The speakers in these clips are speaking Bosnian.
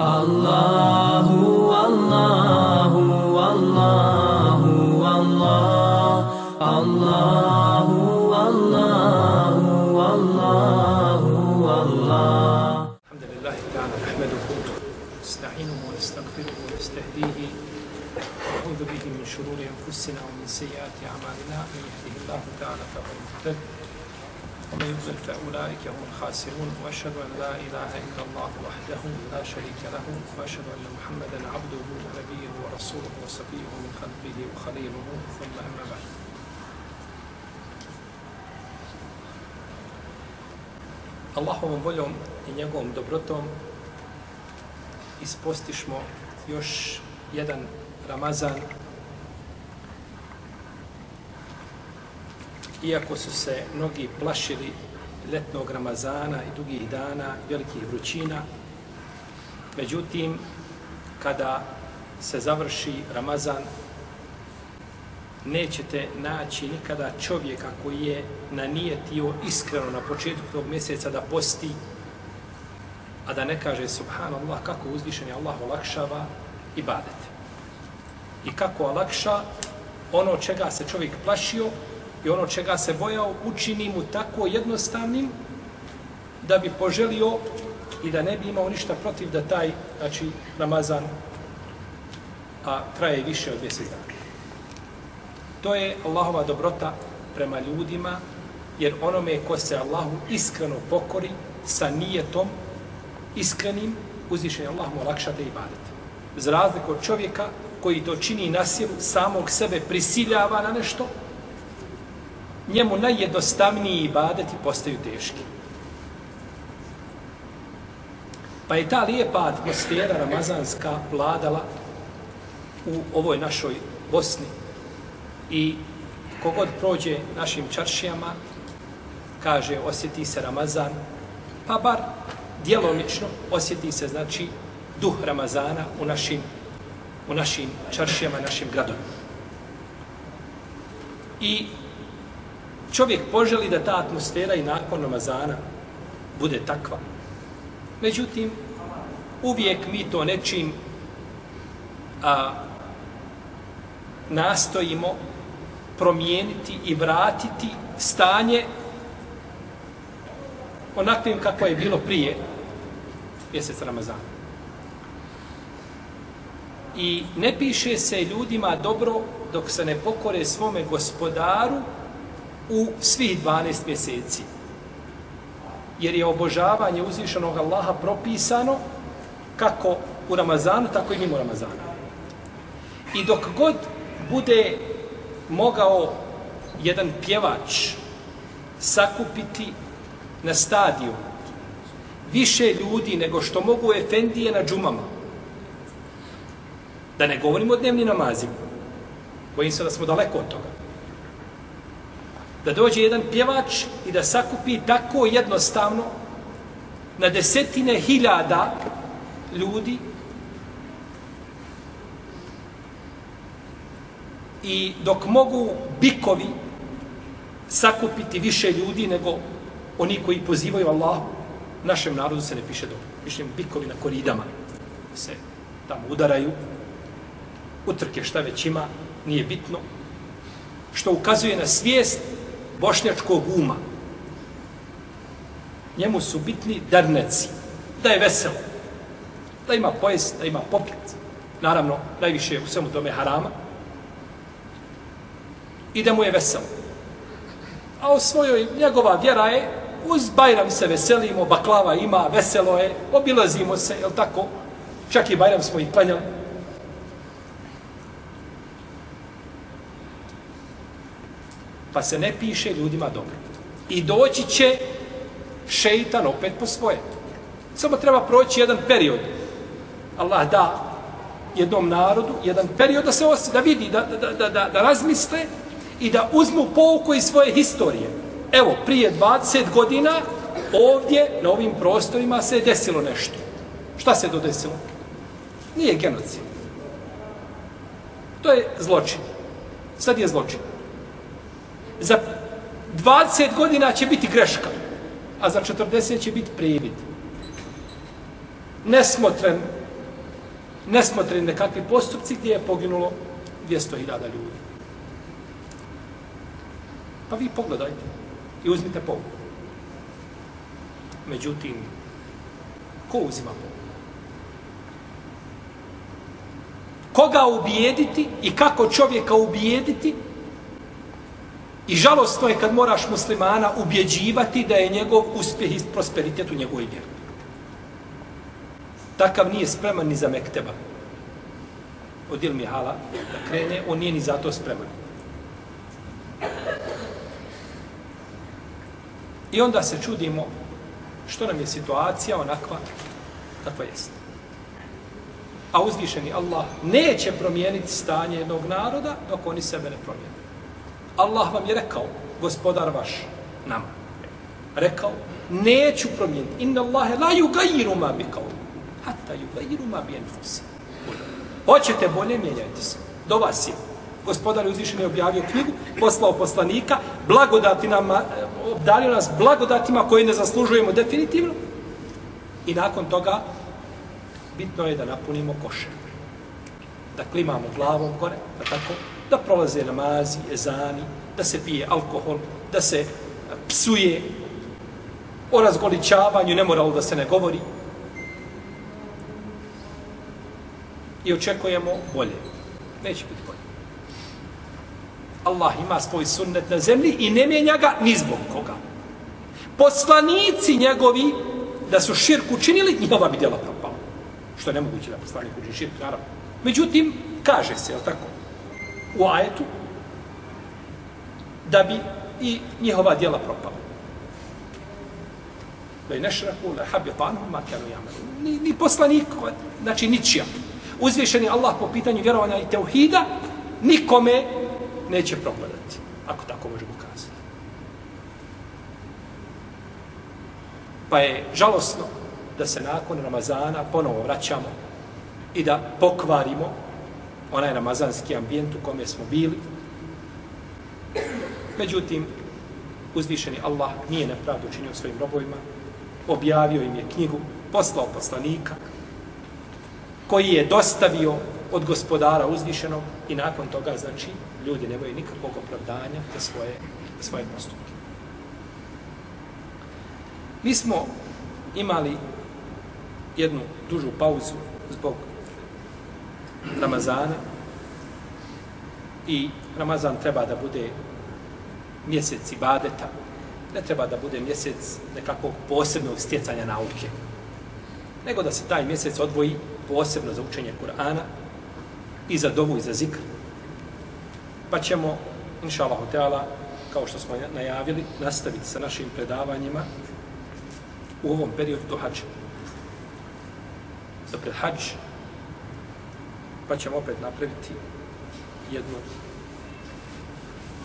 Allahu, Allahu, Allahu, Allah, Allahu, Allahu, Allahu, Allah. الحمد لله تعالى نحمده ونستعينه ونستغفره ونستهديه ونعوذ به من شرور انفسنا ومن سيئات اعمالنا من يهده الله تعالى فهو المهتد ومن يضلل فاولئك هم الخاسرون واشهد ان لا اله الا الله وحده لا شريك له واشهد ان محمدا عبده ونبيه ورسوله وصفيه من خلقه وخليله ثم اما بعد Allahovom voljom i njegovom dobrotom ispostišmo još jedan Ramazan iako su se mnogi plašili letnog Ramazana i dugih dana velikih vrućina međutim kada se završi Ramazan nećete naći nikada čovjeka koji je nanijetio iskreno na početku tog mjeseca da posti, a da ne kaže subhanallah kako uzvišen je Allah olakšava i badete. I kako olakša ono čega se čovjek plašio i ono čega se bojao učini mu tako jednostavnim da bi poželio i da ne bi imao ništa protiv da taj znači, Ramazan a traje više od mjesec dana. To je Allahova dobrota prema ljudima, jer onome ko se Allahu iskreno pokori sa nijetom iskrenim, uzvišen je Allah mu olakša da ibadete. Za razliku od čovjeka koji to čini nasilu, samog sebe prisiljava na nešto, njemu najjednostavniji ibadeti postaju teški. Pa je ta lijepa atmosfera ramazanska vladala u ovoj našoj Bosni, I kogod prođe našim čaršijama, kaže, osjeti se Ramazan, pa bar djelomično osjeti se, znači, duh Ramazana u našim, u našim čaršijama, našim gradovima. I čovjek poželi da ta atmosfera i nakon Ramazana bude takva. Međutim, uvijek mi to nečim a, nastojimo promijeniti i vratiti stanje onakvim kako je bilo prije mjesec Ramazana. I ne piše se ljudima dobro dok se ne pokore svome gospodaru u svih 12 mjeseci. Jer je obožavanje uzvišenog Allaha propisano kako u Ramazanu, tako i mimo Ramazana. I dok god bude mogao jedan pjevač sakupiti na stadiju više ljudi nego što mogu efendije na džumama. Da ne govorimo o dnevnim namazima. Bojim se da smo daleko od toga. Da dođe jedan pjevač i da sakupi tako jednostavno na desetine hiljada ljudi i dok mogu bikovi sakupiti više ljudi nego oni koji pozivaju Allahu, našem narodu se ne piše dobro. Pišem bikovi na koridama se tamo udaraju, utrke šta već ima, nije bitno, što ukazuje na svijest bošnjačkog uma. Njemu su bitni darneci, da je veselo, da ima pojest, da ima popit. Naravno, najviše u svemu tome harama, i da mu je veselo. A u svojoj, njegova vjera je, uz Bajram se veselimo, baklava ima, veselo je, obilazimo se, je tako? Čak i Bajram smo i klanjali. Pa se ne piše ljudima dobro. I doći će šeitan opet po svoje. Samo treba proći jedan period. Allah da jednom narodu, jedan period da se osjeti, da vidi, da, da, da, da, da razmisle i da uzmu pouku iz svoje historije. Evo, prije 20 godina ovdje, na ovim prostorima, se je desilo nešto. Šta se dodesilo? Nije genocid. To je zločin. Sad je zločin. Za 20 godina će biti greška, a za 40 će biti privid. Nesmotren nesmotren nekakvi postupci gdje je poginulo 200.000 ljudi. Pa vi pogledajte i uzmite pogled. Međutim, ko uzima pouku? Koga ubijediti i kako čovjeka ubijediti I žalostno je kad moraš muslimana ubjeđivati da je njegov uspjeh i prosperitet u njegovoj vjeri. Takav nije spreman ni za mekteba. Odil Mihala da krene, on nije ni za to spreman. I onda se čudimo što nam je situacija onakva kakva jeste. A uzvišeni Allah neće promijeniti stanje jednog naroda dok oni sebe ne promijene. Allah vam je rekao, gospodar vaš, nam, rekao, neću promijeniti. Inna Allahe la yugayiru ma bi kao. Hatta yugayiru ma bi enfusi. Hoćete bolje, mijenjajte se. Do vas je. Gospodar je uzvišen je objavio knjigu, poslao poslanika, blagodati nam, e, obdario nas blagodatima koje ne zaslužujemo definitivno. I nakon toga, bitno je da napunimo koše. Da klimamo glavom gore, da tako, da prolaze namazi, ezani, da se pije alkohol, da se psuje, o razgoličavanju ne moralo da se ne govori. I očekujemo bolje. Neće biti bolje. Allah ima svoj sunnet na zemlji i ne mijenja ga ni zbog koga. Poslanici njegovi, da su širk učinili, njihova bi djela propala. Što je nemoguće da poslanik učini širk, naravno. Međutim, kaže se, je tako? U ajetu da bi i njihova djela propala. Da i nešraku, da habi panu, ma kanu jamelu. Ni, ni poslanik, znači ničija. Uzvišeni Allah po pitanju vjerovanja i teuhida, nikome neće progledati, ako tako možemo kazati. Pa je žalosno da se nakon Ramazana ponovo vraćamo i da pokvarimo onaj ramazanski ambijent u kome smo bili. Međutim, uzvišeni Allah nije nepravdu učinio svojim robovima, objavio im je knjigu, poslao poslanika, koji je dostavio od gospodara uzvišenog i nakon toga, znači, ljudi nemaju nikakvog opravdanja za svoje, za svoje postupke. Mi smo imali jednu dužu pauzu zbog Ramazana i Ramazan treba da bude mjesec ibadeta, ne treba da bude mjesec nekakvog posebnog stjecanja nauke, nego da se taj mjesec odvoji posebno za učenje Kur'ana i za dovu i za zikr. Pa ćemo, inša Allah, kao što smo najavili, nastaviti sa našim predavanjima u ovom periodu do hađa. Do pred hađa pa ćemo opet napraviti jednu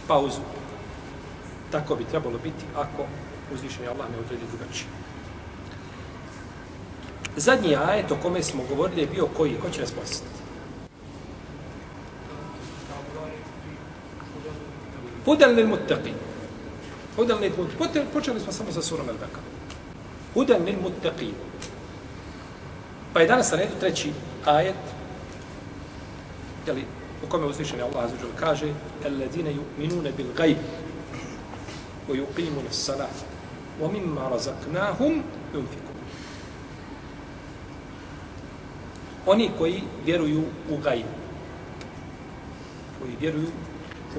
pauzu. Tako bi trebalo biti ako uzvišeni Allah ne odredi drugačije. Zadnji ajet o kome smo govorili je bio koji? Ko će nas posjetiti? Hudan lil muttaqi. Hudan lil muttaqi. Počeli smo samo sa surom El-Beka. Hudan lil muttaqi. Pa je danas na redu treći ajet jeli, u kome uzvišen je Allah azuđel kaže الَّذِينَ يُؤْمِنُونَ بِالْغَيْبِ وَيُقِيمُونَ السَّلَاةِ وَمِمَّا رَزَقْنَاهُمْ يُنْفِكُونَ Oni koji vjeruju u gajbu. Koji vjeruju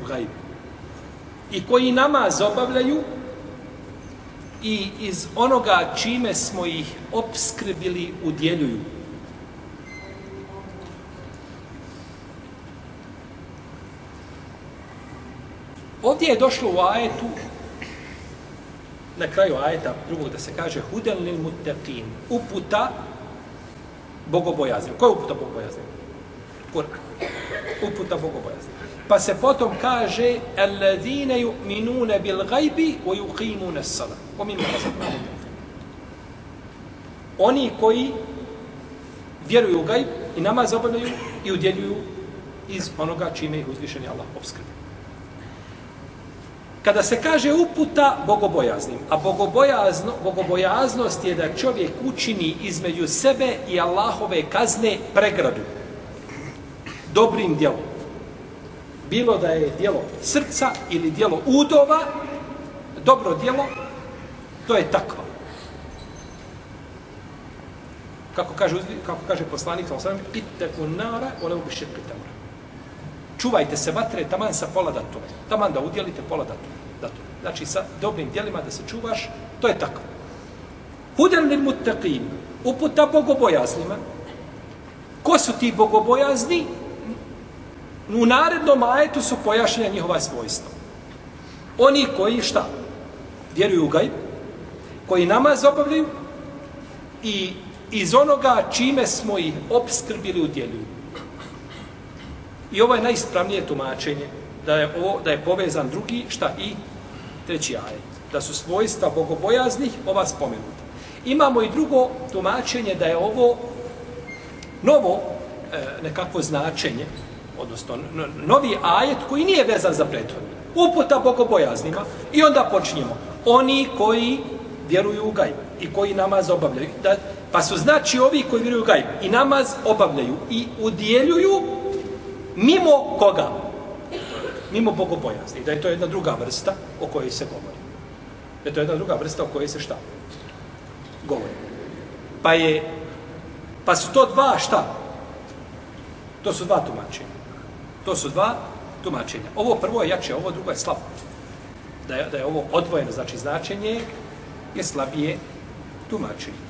u gajbu. I koji namaz obavljaju i iz onoga čime smo ih obskrbili udjeljuju. Ovdje je došlo u ajetu, na kraju ajeta drugog da se kaže huden lil muttaqin, uputa bogobojaznim. Ko je uputa bogobojaznim? Kur'an. Uputa bogobojaznim. Pa se potom kaže alladhina yu'minuna bil ghaibi wa yuqimuna as-salat. Wa Oni koji vjeruju u gajb i namaz obavljaju i udjeljuju iz onoga čime ih uzvišeni Allah obskrbi. Kada se kaže uputa bogobojaznim, a bogobojazno, bogobojaznost je da čovjek učini između sebe i Allahove kazne pregradu. Dobrim djelom. Bilo da je djelo srca ili djelo udova, dobro djelo, to je takva. Kako kaže, kako kaže poslanik, iteku nara, olevu bi širke. Čuvajte se vatre, taman sa pola datove. Taman da udjelite pola datove. datove. Znači, sa dobrim dijelima da se čuvaš, to je tako. Hudan lil muttaqin, uputa bogobojaznima. Ko su ti bogobojazni? U narednom ajetu su pojašnjena njihova svojstva. Oni koji šta? Vjeruju u gajb, koji namaz obavljaju i iz onoga čime smo ih obskrbili u. I ovo je najispravnije tumačenje, da je, ovo, da je povezan drugi, šta i treći ajet. Da su svojstva bogobojaznih ova spomenuta. Imamo i drugo tumačenje da je ovo novo e, nekakvo značenje, odnosno novi ajet koji nije vezan za prethodni. Uputa bogobojaznima i onda počinjemo. Oni koji vjeruju u gajb i koji namaz obavljaju. Da, pa su znači ovi koji vjeruju u gajb i namaz obavljaju i udjeljuju mimo koga? Mimo bogobojazni. Da je to jedna druga vrsta o kojoj se govori. Da je to jedna druga vrsta o kojoj se šta? Govori. Pa je pa su to dva šta? To su dva tumačenja. To su dva tumačenja. Ovo prvo je jače, ovo drugo je slabo. Da je, da je ovo odvojeno, znači značenje je slabije tumačenje.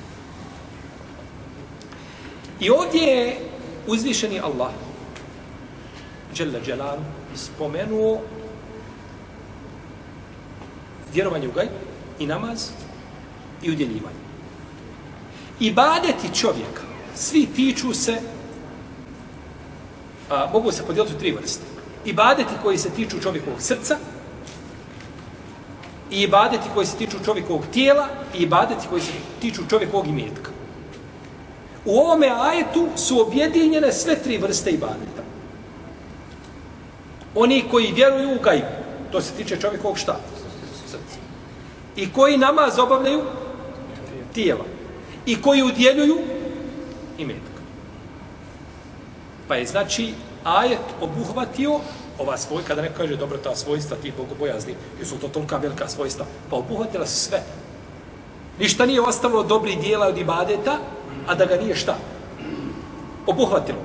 I ovdje je uzvišeni Allah, Đele Đelanu, spomenuo vjerovanje u gajb i namaz i udjeljivanje. Ibadeti čovjeka, svi tiču se, a, mogu se podijeliti u tri vrste. Ibadeti koji se tiču čovjekovog srca, i ibadeti koji se tiču čovjekovog tijela, i ibadeti koji se tiču čovjekovog imetka. U ovome ajetu su objedinjene sve tri vrste ibadeta. Oni koji vjeruju u gajbu, to se tiče čovjekovog šta? Srca. I koji namaz obavljaju? Tijela. I koji udjeljuju? Imetak. Pa je znači ajet obuhvatio ova svoj, kada neko kaže dobro ta svojstva, ti bogobojazni, jer su to tolika velika svojstva, pa obuhvatila sve. Ništa nije ostalo dobri dijela od ibadeta, a da ga nije šta? Obuhvatilo.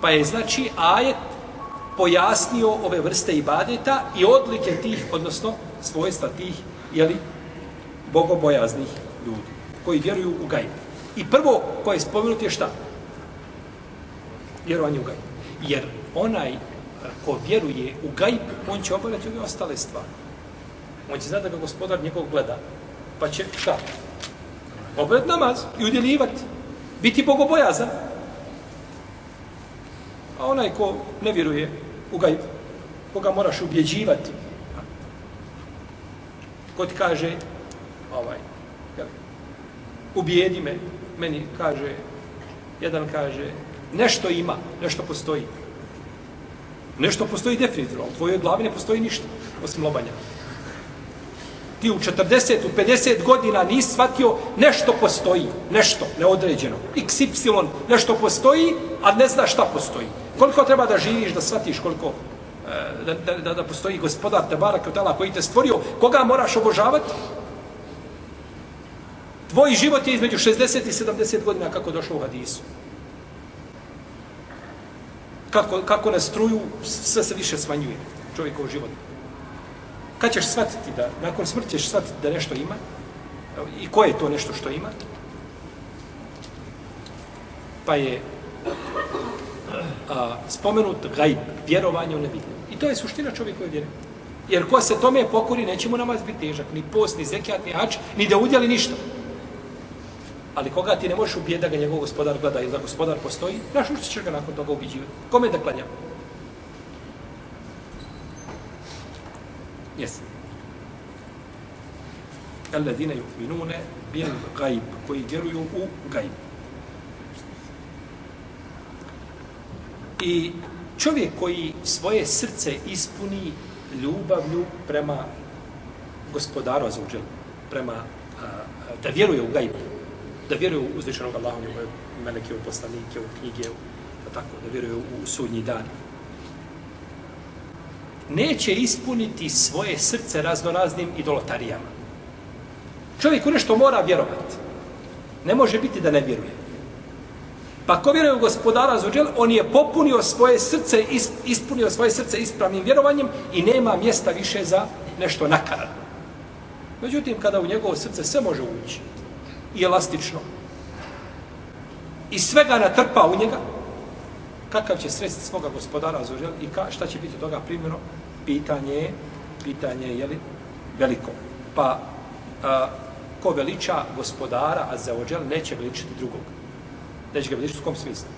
Pa je znači ajet pojasnio ove vrste ibadeta i odlike tih, odnosno svojstva tih, jeli, bogobojaznih ljudi, koji vjeruju u gajb. I prvo koje je spomenut je šta? Vjerovanje u gajb. Jer onaj e, ko vjeruje u gajb, on će obavljati ove ostale stvari. On će znati da ga gospodar njegov gleda. Pa će šta? Obavljati namaz i udjeljivati. Biti bogobojazan. A onaj ko ne vjeruje koga, koga moraš ubjeđivati, ko ti kaže, ovaj, jel, ubijedi me, meni kaže, jedan kaže, nešto ima, nešto postoji. Nešto postoji definitivno, u tvojoj glavi ne postoji ništa, osim lobanja. Ti u 40, u 50 godina nisi shvatio nešto postoji, nešto neodređeno. XY, nešto postoji, a ne znaš šta postoji. Koliko treba da živiš, da shvatiš koliko e, da, da, da, da postoji gospodar Tebara Kotala koji te stvorio, koga moraš obožavati? Tvoj život je između 60 i 70 godina kako došlo u hadisu kako, kako na struju sve se više smanjuje čovjekov život. Kad ćeš shvatiti da, nakon smrti ćeš shvatiti da nešto ima, i ko je to nešto što ima, pa je a, spomenut gajb, vjerovanje u nevidljivo. I to je suština čovjekove vjere. Jer ko se tome pokori, neće mu namaz biti težak, ni post, ni zekijat, ni hač, ni da udjeli ništa. Ali koga ti ne možeš ubijeti da ga njegov gospodar gleda ili da gospodar postoji, znaš što ćeš ga nakon toga ubiđivati? Kome da klanjamo? Jesi. Alladine yu'minune bil gajb, koji vjeruju u gajb. I čovjek koji svoje srce ispuni ljubavlju prema gospodaru Azuđel, prema, a, da vjeruje u gajbu, da vjeruje u uzvišenog Allaha, u njegove meleke, u poslanike, u knjige, u, tako, da vjeruje u sudnji dan. Neće ispuniti svoje srce raznoraznim idolotarijama. Čovjek u nešto mora vjerovati. Ne može biti da ne vjeruje. Pa ko vjeruje u gospodara Zuđel, on je popunio svoje srce, ispunio svoje srce ispravnim vjerovanjem i nema mjesta više za nešto nakaradno. Međutim, kada u njegovo srce sve može ući, i elastično, i sve ga natrpa u njega, kakav će sresti svoga gospodara Zuđel i ka, šta će biti toga primjeno, pitanje je, pitanje je, jeli, veliko. Pa, a, ko veliča gospodara, a za neće veličiti drugog. Neće ga veličiti u kom smislu?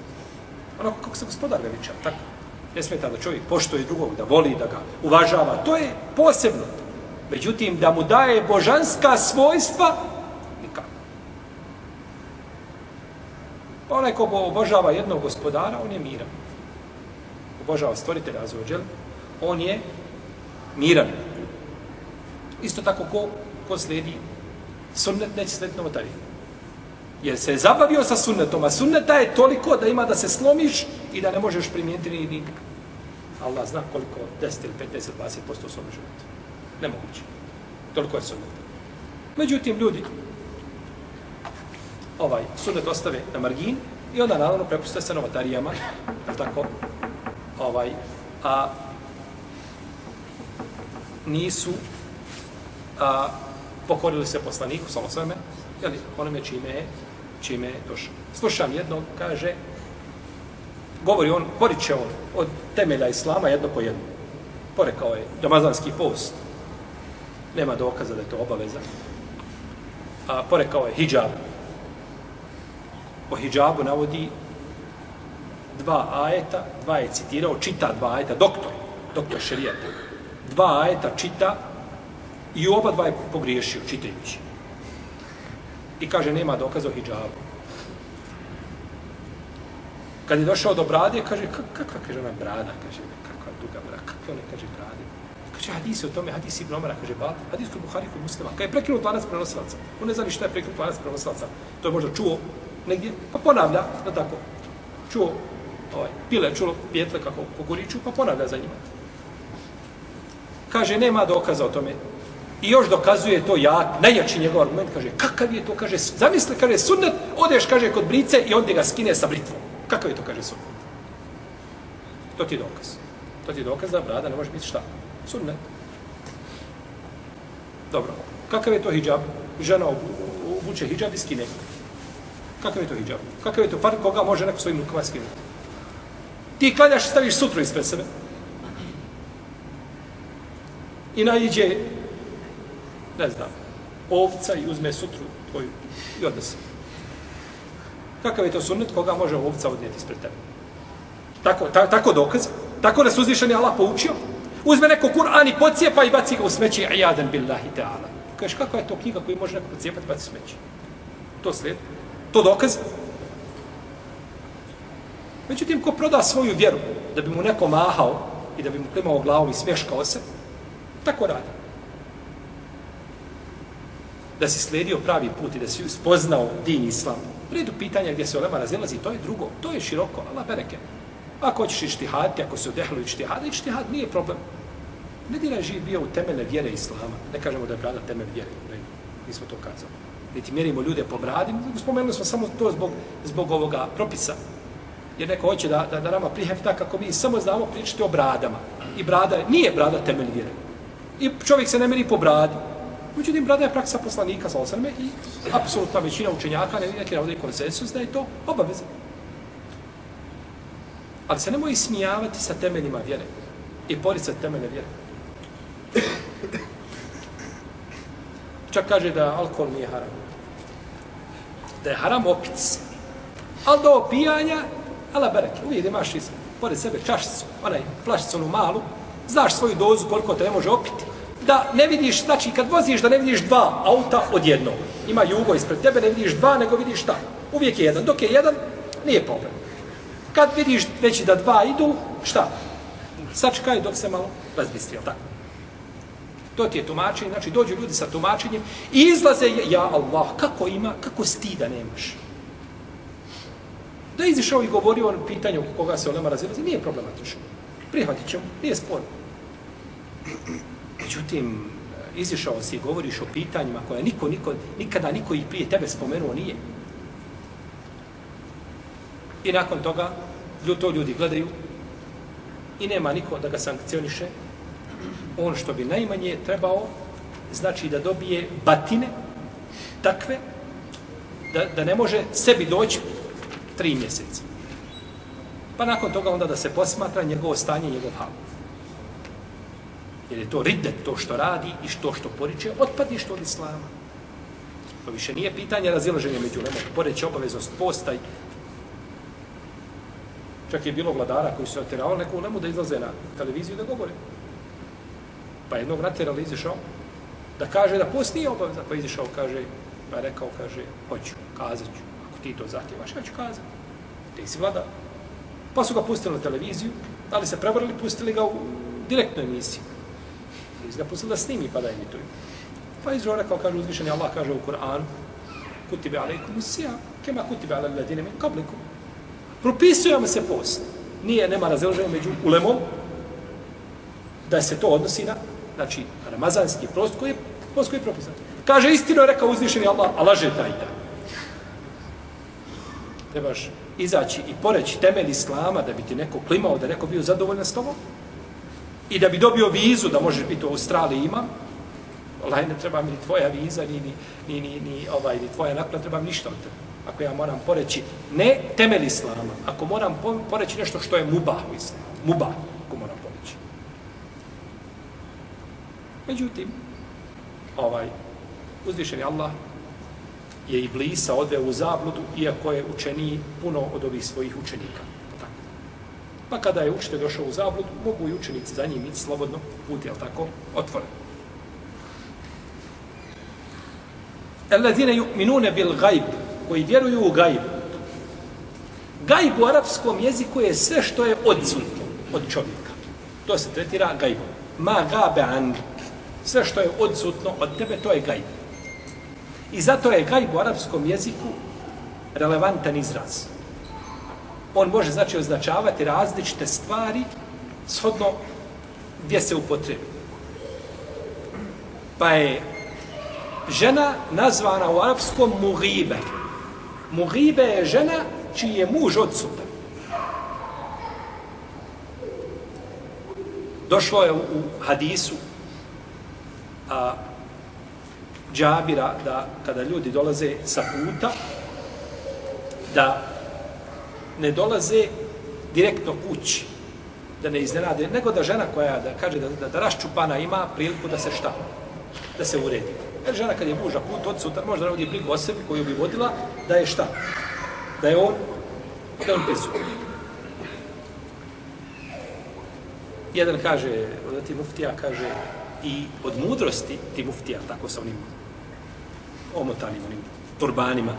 Onako kako se gospodar veliča, tako. Ne smeta da čovjek poštoje drugog, da voli, da ga uvažava. To je posebno. Međutim, da mu daje božanska svojstva, nikako. Pa onaj ko obožava jednog gospodara, on je miran. Obožava stvoritelja Azuđel, on je miran. Isto tako ko, ko slijedi sunnet neće slijediti novotarije. Jer se je zabavio sa sunnetom, a sunneta je toliko da ima da se slomiš i da ne možeš primijeniti ni nikak. Allah zna koliko, 10 ili 15 ili 20% u svom životu. Nemoguće. Toliko je sunnet. Međutim, ljudi ovaj sunnet ostave na margin i onda naravno prepuste se novotarijama, tako, ovaj, a nisu a, pokorili se poslaniku, samo sveme, jeli, onome čime je, čime je došao. Slušam jednog, kaže, govori on, porit će on od temelja Islama jedno po jedno. Porekao je domazanski post. Nema dokaza da je to obaveza. A porekao je hijab. O hijabu navodi dva ajeta, dva je citirao, čita dva ajeta, doktor, doktor šerijata. Dva ajeta čita I oba dva je pogriješio, čitajući. I kaže, nema dokaza o hijabu. Kad je došao do brade, kaže, kakva, kaže ona brada, kaže, kakva duga brada, kakva ona, kaže, brade. Kaže, hadisi o tome, hadisi Ibn Omara, kaže, bat, hadisi kod Buhari, kod muslima. Kad je prekinut lanac prenosilaca, on ne zna ni šta je prekinut lanac prenosilaca. To je možda čuo negdje, pa ponavlja, da tako, čuo, ovaj, pile, čulo pjetle kako kukuriču, pa ponavlja za njima. Kaže, nema dokaza o tome. I još dokazuje to ja, najjači njegov argument, kaže, kakav je to, kaže, zamisli, kaže, sunnet, odeš, kaže, kod brice i onda ga skine sa britvom. Kakav je to, kaže, sunnet? To ti je dokaz. To ti je dokaz da brada ne može biti šta? Sunnet. Dobro. Kakav je to hijab? Žena obuče hijab i skine. Kakav je to hijab? Kakav je to far koga može neko svojim rukama skinuti? Ti klanjaš i staviš sutru ispred sebe. I najđe, ne znam, ovca i uzme sutru tvoju i odnese. Kakav je to sunnet koga može ovca odnijeti ispred tebe? Tako, ta, tako dokaz? Tako da uzvišen je Allah poučio? Uzme neko Kur'an i pocijepa i baci ga u smeće a billahi ta'ala. Kažeš, kakva je to knjiga koju može neko pocijepati i baci smeće? To slijedi. To dokaz? Međutim, ko proda svoju vjeru da bi mu neko mahao i da bi mu klimao glavom i smješkao se, tako radi da si sledio pravi put i da si spoznao din islam. Redu pitanja gdje se olema razilazi, to je drugo, to je široko, Allah bereke. Ako hoćeš ištihati, ako se odehlo ištihad, ištihad nije problem. Ne diraj živ bio u temele vjere islama. Ne kažemo da je brada temel vjere. Ne, nismo to kazali. Niti mjerimo ljude po bradi. Spomenuli smo samo to zbog, zbog ovoga propisa. Jer neko hoće da, da, da nama prihefta kako mi samo znamo pričati o bradama. I brada nije brada temelj vjere. I čovjek se ne meri po bradi. Međutim, brada je praksa poslanika sa osrme i apsolutna većina učenjaka ne neki navode konsensus da je to obaveza. Ali se nemoj smijavati sa temeljima vjere i poricati temelje vjere. Čak kaže da alkohol nije haram. Da je haram opic. Ali do opijanja, ala bereke, uvijek imaš iz, pored sebe čašicu, onaj flašicu onu malu, znaš svoju dozu koliko te ne može opiti da ne vidiš, znači kad voziš da ne vidiš dva auta odjedno. Ima jugo ispred tebe, ne vidiš dva, nego vidiš šta. Uvijek je jedan. Dok je jedan, nije problem. Kad vidiš već da dva idu, šta? Sačkaj dok se malo razbistri, tako? To ti je tumačenje, znači dođu ljudi sa tumačenjem i izlaze, ja Allah, kako ima, kako stida nemaš. Da je izišao i govorio o pitanju koga se olema razilazi, nije problematično. Prihvatit ćemo, nije sporno. Međutim, izišao si i govoriš o pitanjima koja niko, niko, nikada niko ih prije tebe spomenuo nije. I nakon toga, to ljudi gledaju i nema niko da ga sankcioniše. On što bi najmanje trebao, znači da dobije batine takve, da, da ne može sebi doći tri mjeseca. Pa nakon toga onda da se posmatra njegovo stanje, njegov hal. Jer je to ridet, to što radi i što što poriče, otpadni što od islama. To više nije pitanje razilaženja među lemom. Poreći obaveznost postaj. Čak je bilo vladara koji su natjeravali neku lemu da izlaze na televiziju da govore. Pa jednog natjerali izišao da kaže da post nije obaveza. Pa izišao, kaže, pa je rekao, kaže, hoću, kazat ću. Ako ti to zahtjevaš, ja ću kazat. Ti si vlada. Pa su ga pustili na televiziju, ali se prevarili, pustili ga u direktnoj emisiji. Iz ga pustili da snimi pa da emituju. Pa Izrael rekao, kaže uzvišeni Allah, kaže u Kur'anu, kutibe alaikum usija, kema kutibe ala ladine min kablikum. Propisujemo se post. Nije, nema razelženja među ulemom, da se to odnosi na, znači, ramazanski post koji je, post koji je propisan. Kaže, istino je rekao uzvišeni Allah, a laže taj da. Trebaš izaći i poreći temelj islama da bi ti neko klimao, da neko bio zadovoljan s tobom i da bi dobio vizu da možeš biti u Australiji ima, Allah ne treba mi ni tvoja viza, ni, ni, ni, ni, ni, ovaj, ni tvoja naklada, treba mi ništa od tebe. Ako ja moram poreći, ne temelj islama, ako moram poreći nešto što je mubah u islamu, mubah, ako moram poreći. Međutim, ovaj, uzvišen je Allah, je i blisa odveo u zabludu, iako je učeniji puno od ovih svojih učenika. Tako. Pa kada je učitelj došao u zabludu, mogu i učenici za njim ići slobodno, put je tako otvoren. Alladine yu'minune bil gajb, koji vjeruju u gajb. Gajb u arapskom jeziku je sve što je odsutno od čovjeka. To se tretira gajbom. Ma gabe an. Sve što je odsutno od tebe, to je gajb. I zato je gajb u arapskom jeziku relevantan izraz. On može znači označavati različite stvari shodno gdje se upotrebi. Pa je žena nazvana u arapskom mugibe. Mugibe je žena čiji je muž odsutan. Došlo je u hadisu a, džabira da kada ljudi dolaze sa puta, da ne dolaze direktno kući, da ne iznenade, nego da žena koja da kaže da, da, da raščupana ima priliku da se šta? Da se uredi. Jer žena kad je muža put od sutra, možda vodi brigu o sebi koju bi vodila, da je šta? Da je on, da je on bez Jedan kaže, odati muftija kaže, i od mudrosti ti muftija, tako sa onim omotanim onim turbanima.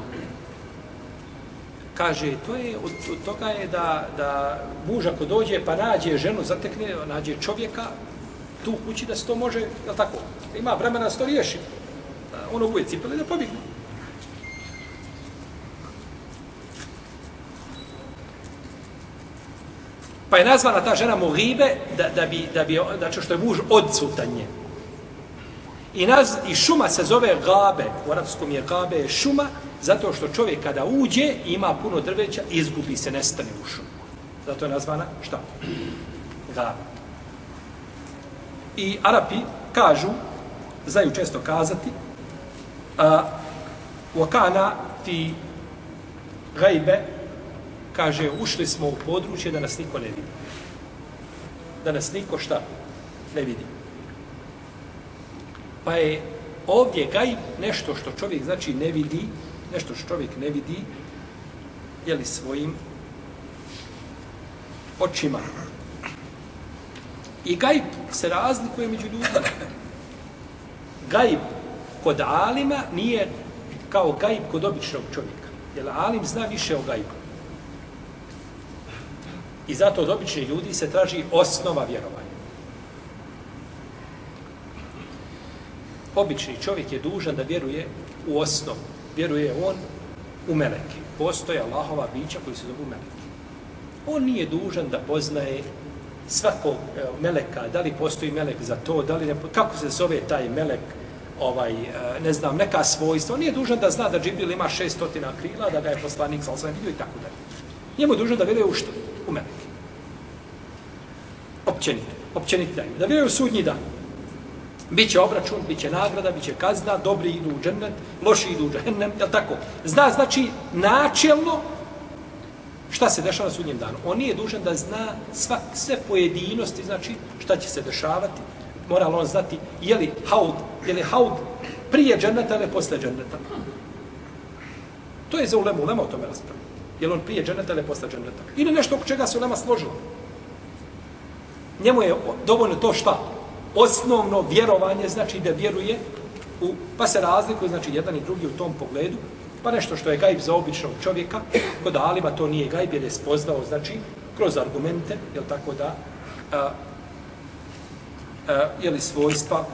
Kaže, to je, od, od toga je da, da muž ako dođe pa nađe ženu, zatekne, nađe čovjeka, tu u kući da se to može, je tako, ima vremena da se to riješi. Ono uvije cipele da pobjegne. Pa je nazvana ta žena Mohibe da, da bi, da bi, znači što je muž odsutanje. I, naz, I šuma se zove gabe, u arapskom je gabe je šuma, zato što čovjek kada uđe ima puno drveća, izgubi se, nestane u šumu. Zato je nazvana šta? Gabe. I Arapi kažu, znaju često kazati, a, wakana ti gajbe, kaže, ušli smo u područje da nas niko ne vidi. Da nas niko šta? Ne vidi. Pa je ovdje gaj nešto što čovjek znači ne vidi, nešto što čovjek ne vidi, je li svojim očima. I gajb se razlikuje među ljudima. Gajb kod alima nije kao gajb kod običnog čovjeka. Jer alim zna više o gajbu. I zato od običnih ljudi se traži osnova vjerovanja. Obični čovjek je dužan da vjeruje u osnovu. Vjeruje on u meleke. Postoje Allahova bića koji se zovu meleke. On nije dužan da poznaje svakog e, meleka, da li postoji melek za to, da li ne, kako se zove taj melek, ovaj, e, ne znam, neka svojstva. On nije dužan da zna da Džibril ima 600 krila, da ga je poslanik sa osam vidio i tako dalje. Njemu je dužan da vjeruje u što? U meleke. Općenito. Općenito daju. Da vjeruje u sudnji dan. Biće obračun, biće nagrada, biće kazna, dobri idu u džennet, loši idu u džennem, jel tako? Zna, znači, načelno, šta se dešava na sudnjem danu. On nije dužan da zna svak, sve pojedinosti, znači, šta će se dešavati. Mora on znati, je li haud, je li haud prije dženneta ili posle dženneta. To je za ulemu, ulema o tome raspravlja. Je li on prije dženeta ili posle dženeta. Ili nešto oko čega se ulema složila. Njemu je dovoljno to šta? Osnovno vjerovanje znači da vjeruje u, pa se razlikuje znači jedan i drugi u tom pogledu pa nešto što je gajb za običnog čovjeka kod Alima to nije gajb jer je spoznao znači kroz argumente jel tako da a, a, je li svojstva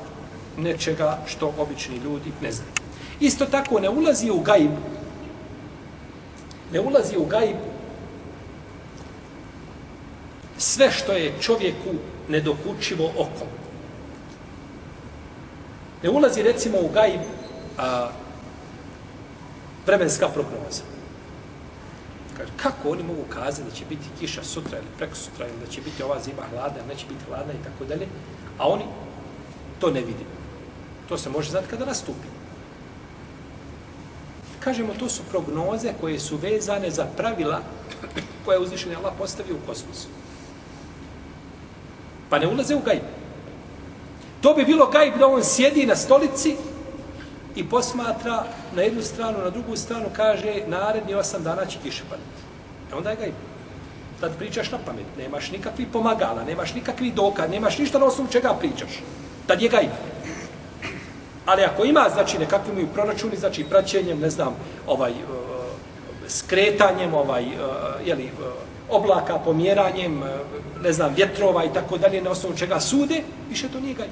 nečega što obični ljudi ne znaju. Isto tako ne ulazi u gajb ne ulazi u gajb sve što je čovjeku nedokučivo okom Ne ulazi recimo u gajb a, vremenska prognoza. Kaže, kako oni mogu kazati da će biti kiša sutra ili preko sutra ili da će biti ova zima hladna, neće biti hladna i tako dalje, a oni to ne vidi. To se može znati kada nastupi. Kažemo, to su prognoze koje su vezane za pravila koje je uzvišenje Allah postavio u kosmosu. Pa ne ulaze u gajbu. To bi bilo gajb da on sjedi na stolici i posmatra na jednu stranu, na drugu stranu, kaže naredni osam dana će kiše padati. E onda je gajb. Tad pričaš na pamet, nemaš nikakvi pomagala, nemaš nikakvi doka, nemaš ništa na osnovu čega pričaš. Tad je gajb. Ali ako ima, znači, nekakvi mu proračuni, znači, praćenjem, ne znam, ovaj, uh, skretanjem, ovaj, e, uh, jeli, uh, e, oblaka, pomjeranjem, ne znam, vjetrova i tako dalje, na osnovu čega sude, više to nije gajb.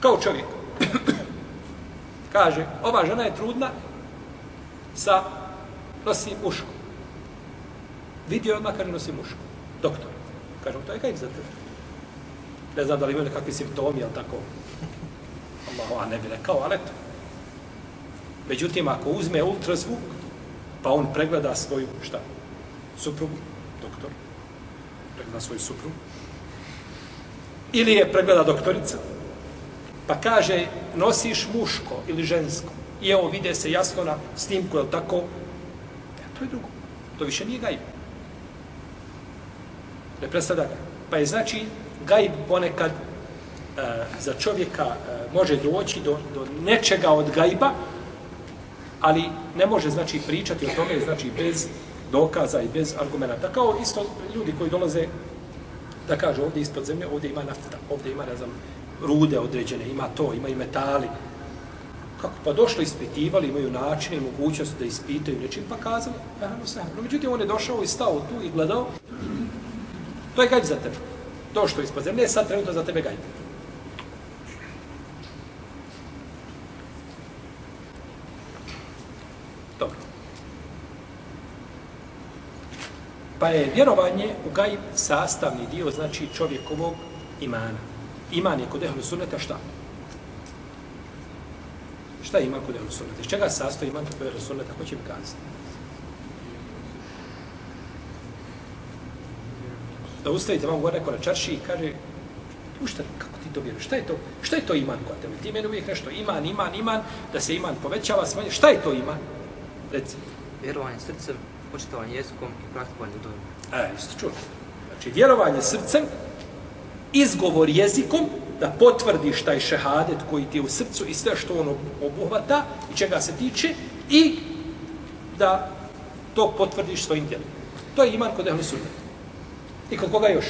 Kao čovjek. Kaže, ova žena je trudna sa nosi mušku. Vidio odmah kaže nosi muško. Doktor. Kaže, to je gajb za tebe. Ne znam da li imaju nekakvi simptomi, ali tako. Allah, a ne bi rekao, ali eto. Međutim, ako uzme ultrazvuk, pa on pregleda svoju, šta? Suprugu, doktor. Pregleda svoju supru, Ili je pregleda doktorica, Pa kaže, nosiš muško ili žensko. I evo, vide se jasno na snimku, je li tako? E, to je drugo. To više nije gajb. Ne predstavlja ga. Pa je znači, gajb ponekad e, za čovjeka e, može doći do, do nečega od gajba, ali ne može znači pričati o tome znači bez dokaza i bez argumenta. Kao isto ljudi koji dolaze da kažu ovdje ispod zemlje, ovdje ima nafta, ovdje ima, ne znam, rude određene, ima to, ima i metali. Kako? Pa došli, ispitivali, imaju načine i mogućnost da ispitaju nečim, pa kazali, naravno se, No, međutim, on je došao i stao tu i gledao. To je gajb za tebe. To što je ispod zemlje, sad trenutno za tebe gajb. Dobro. Pa je vjerovanje u gajb sastavni dio, znači čovjekovog imana. Iman je kod ehlu sunneta šta? Šta ima kod ehlu sunneta? Iz čega sastoji iman kod ehlu sunneta? Ko će mi kazati? Da ustavite vam gore neko na čarši i kaže Ušta, kako ti to vjeruješ? Šta je to? Šta je to iman kod tebe? Ti meni uvijek nešto iman, iman, iman, da se iman povećava, smanje. Šta je to iman? Reci. Vjerovanje srcem, počitovanje jezikom i praktikovanje dojom. E, isto čuli. Znači, vjerovanje srcem, izgovor jezikom, da potvrdiš taj šehadet koji ti je u srcu i sve što on obuhvata i čega se tiče i da to potvrdiš svojim djelom. To je iman kod ehli sunnet. I kod koga još?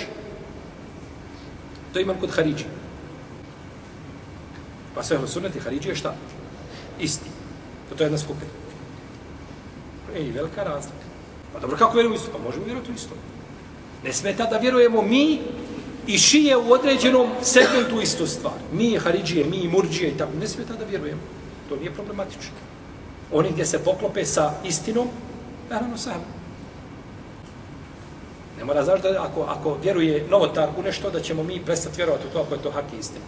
To je iman kod Haridži. Pa sve ehli sunnet i Haridži je šta? Isti. To je jedna skupina. I velika razlika. Pa dobro, kako vjerujemo isto? Pa možemo vjerovati isto. Ne smeta da vjerujemo mi i šije u određenom segmentu istu stvar. Mi Haridžije, mi Murđije i tako, ne smeta da vjerujemo. To nije problematično. Oni gdje se poklope sa istinom, naravno sam. Ne mora znaš da ako, ako vjeruje novotar u nešto, da ćemo mi prestati vjerovati u to ako je to hak i istina.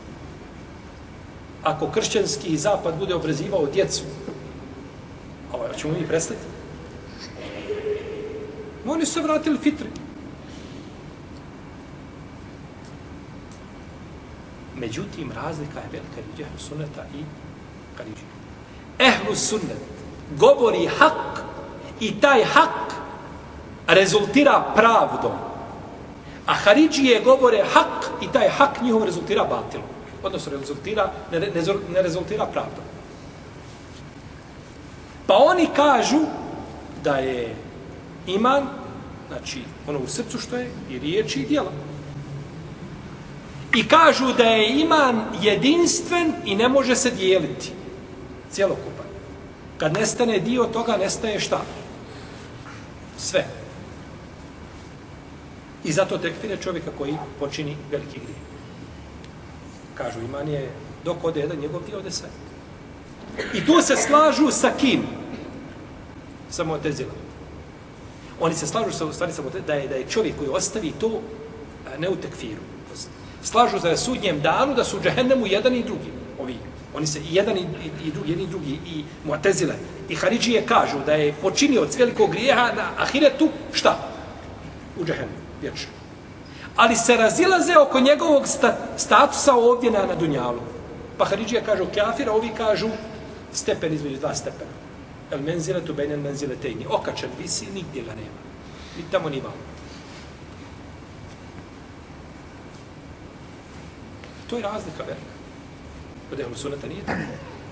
Ako kršćanski zapad bude obrezivao djecu, ovo ćemo mi prestati? Oni su se vratili fitri. Međutim, razlika je velika između ehlu sunneta i karidžija. Ehlu sunnet govori hak i taj hak rezultira pravdom. A Haridžije govore hak i taj hak njihov rezultira batilom. Odnosno, rezultira, ne, ne, ne rezultira pravdom. Pa oni kažu da je iman, znači ono u srcu što je, i riječi i djela. I kažu da je iman jedinstven i ne može se dijeliti. Cijelokupan. Kad nestane dio toga, nestaje šta? Sve. I zato tekfire čovjeka koji počini veliki grije. Kažu, iman je dok ode jedan njegov dio ode sve. I tu se slažu sa kim? Sa Motezilom. Oni se slažu sa u stvari sa da je, da je čovjek koji ostavi to e, ne u tekfiru. Slažu za sudnjem danu da su u džehennemu jedan i drugi. Ovi. Oni se i jedan i, i, i drugi, jedan i drugi, i Muatezile, i Haridžije kažu da je počinio od velikog grijeha na Ahiretu, šta? U džehennemu, vječno. Ali se razilaze oko njegovog sta, statusa ovdje na, na Dunjalu. Pa Haridžije kažu kafira, ovi kažu stepen između dva stepena. El menzile tu benen menzile tejni. Okačan visi, nigdje ga nema. Ni tamo ni vamo. To je razlika velika. Kod ehlu sunata nije tako.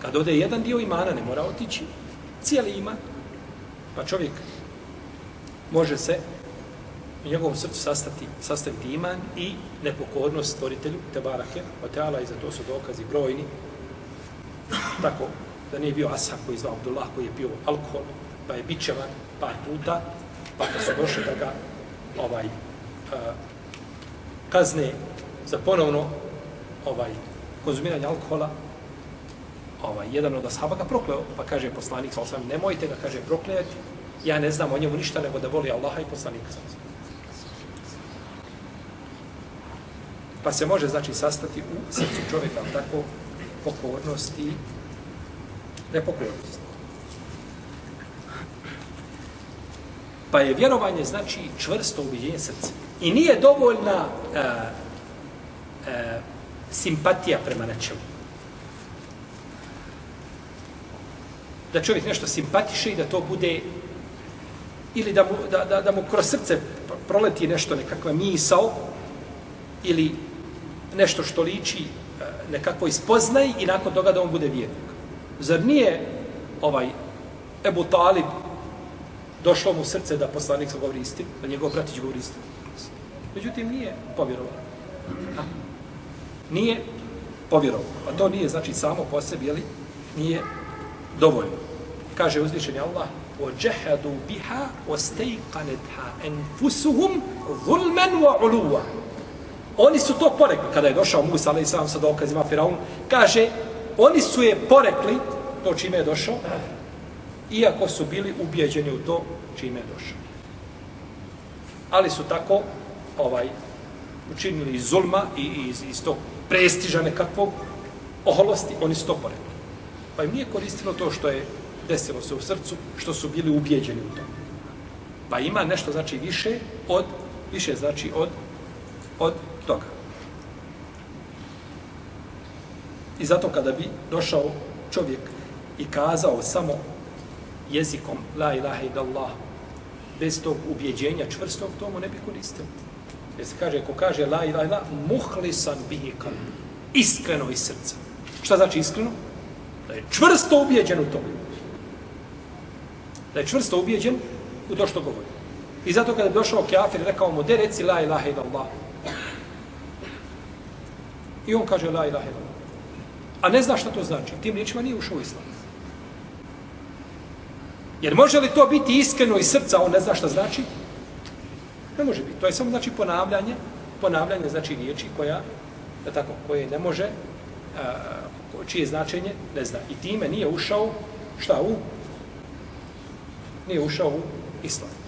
Kad ode jedan dio imana, ne mora otići cijeli iman. Pa čovjek može se u njegovom srcu sastati, sastaviti iman i nepokornost stvoritelju, te Oteala, i za to su dokazi brojni. Tako, da nije bio Ashab koji zvao Abdullah, koji je pio alkohol, pa je bićevan par puta, pa da su došli da ga ovaj, a, kazne za ponovno ovaj, konzumiranje alkohola, ovaj, jedan od ashaba ga prokleo, pa kaže poslanik, sa osam, nemojte ga, kaže, proklejati, ja ne znam o njemu ništa, nego da voli Allaha i poslanika. Sa Pa se može, znači, sastati u srcu čovjeka, tako, pokornost i nepokornost. Pa je vjerovanje, znači, čvrsto ubiđenje srca. I nije dovoljna uh, uh, simpatija prema nečemu. Da čovjek nešto simpatiše i da to bude ili da mu, da, da, da mu kroz srce proleti nešto, nekakva misao ili nešto što liči e, nekakvoj spoznaj i nakon toga da on bude vjernik. Zar nije ovaj Ebu Talib došlo mu srce da poslanik se govori istinu, da njegov bratić govori istinu? Međutim, nije povjerovao. Nije povjerovao. A to nije, znači, samo po sebi, jeli, nije dovoljno. Kaže uzvišeni Allah, وَجَحَدُوا بِهَا وَسْتَيْقَنَتْهَا أَنْفُسُهُمْ ظُلْمًا وَعُلُوًا Oni su to porekli. Kada je došao Musa, ali sam sa dokazima Firaun, kaže, oni su je porekli, to čime je došao, iako su bili ubijeđeni u to čime je došao. Ali su tako ovaj učinili iz zulma i iz, iz tog prestiža nekakvog oholosti, oni su to porekli. Pa im nije koristilo to što je desilo se u srcu, što su bili ubijeđeni u to. Pa ima nešto znači više od, više znači od, od toga. I zato kada bi došao čovjek i kazao samo jezikom la ilaha illallah bez tog ubjeđenja čvrstog tomu ne bi koristio. Jer se kaže, ko kaže la ilaha illallah muhlisan bihi kalb. Iskreno iz srca. Šta znači iskreno? Da je čvrsto ubjeđen u to. Da je čvrsto ubjeđen u to što govori. I zato kada bi došao kafir i rekao mu, de reci la ilaha illallah. I on kaže la ilaha illallah. A ne zna šta to znači. Tim riječima nije ušao u islam. Jer može li to biti iskreno iz srca, on ne zna šta znači? Ne može biti. To je samo znači ponavljanje, ponavljanje znači riječi koja, da tako, koje ne može, a, čije značenje ne zna. I time nije ušao, šta u? Nije ušao u islam.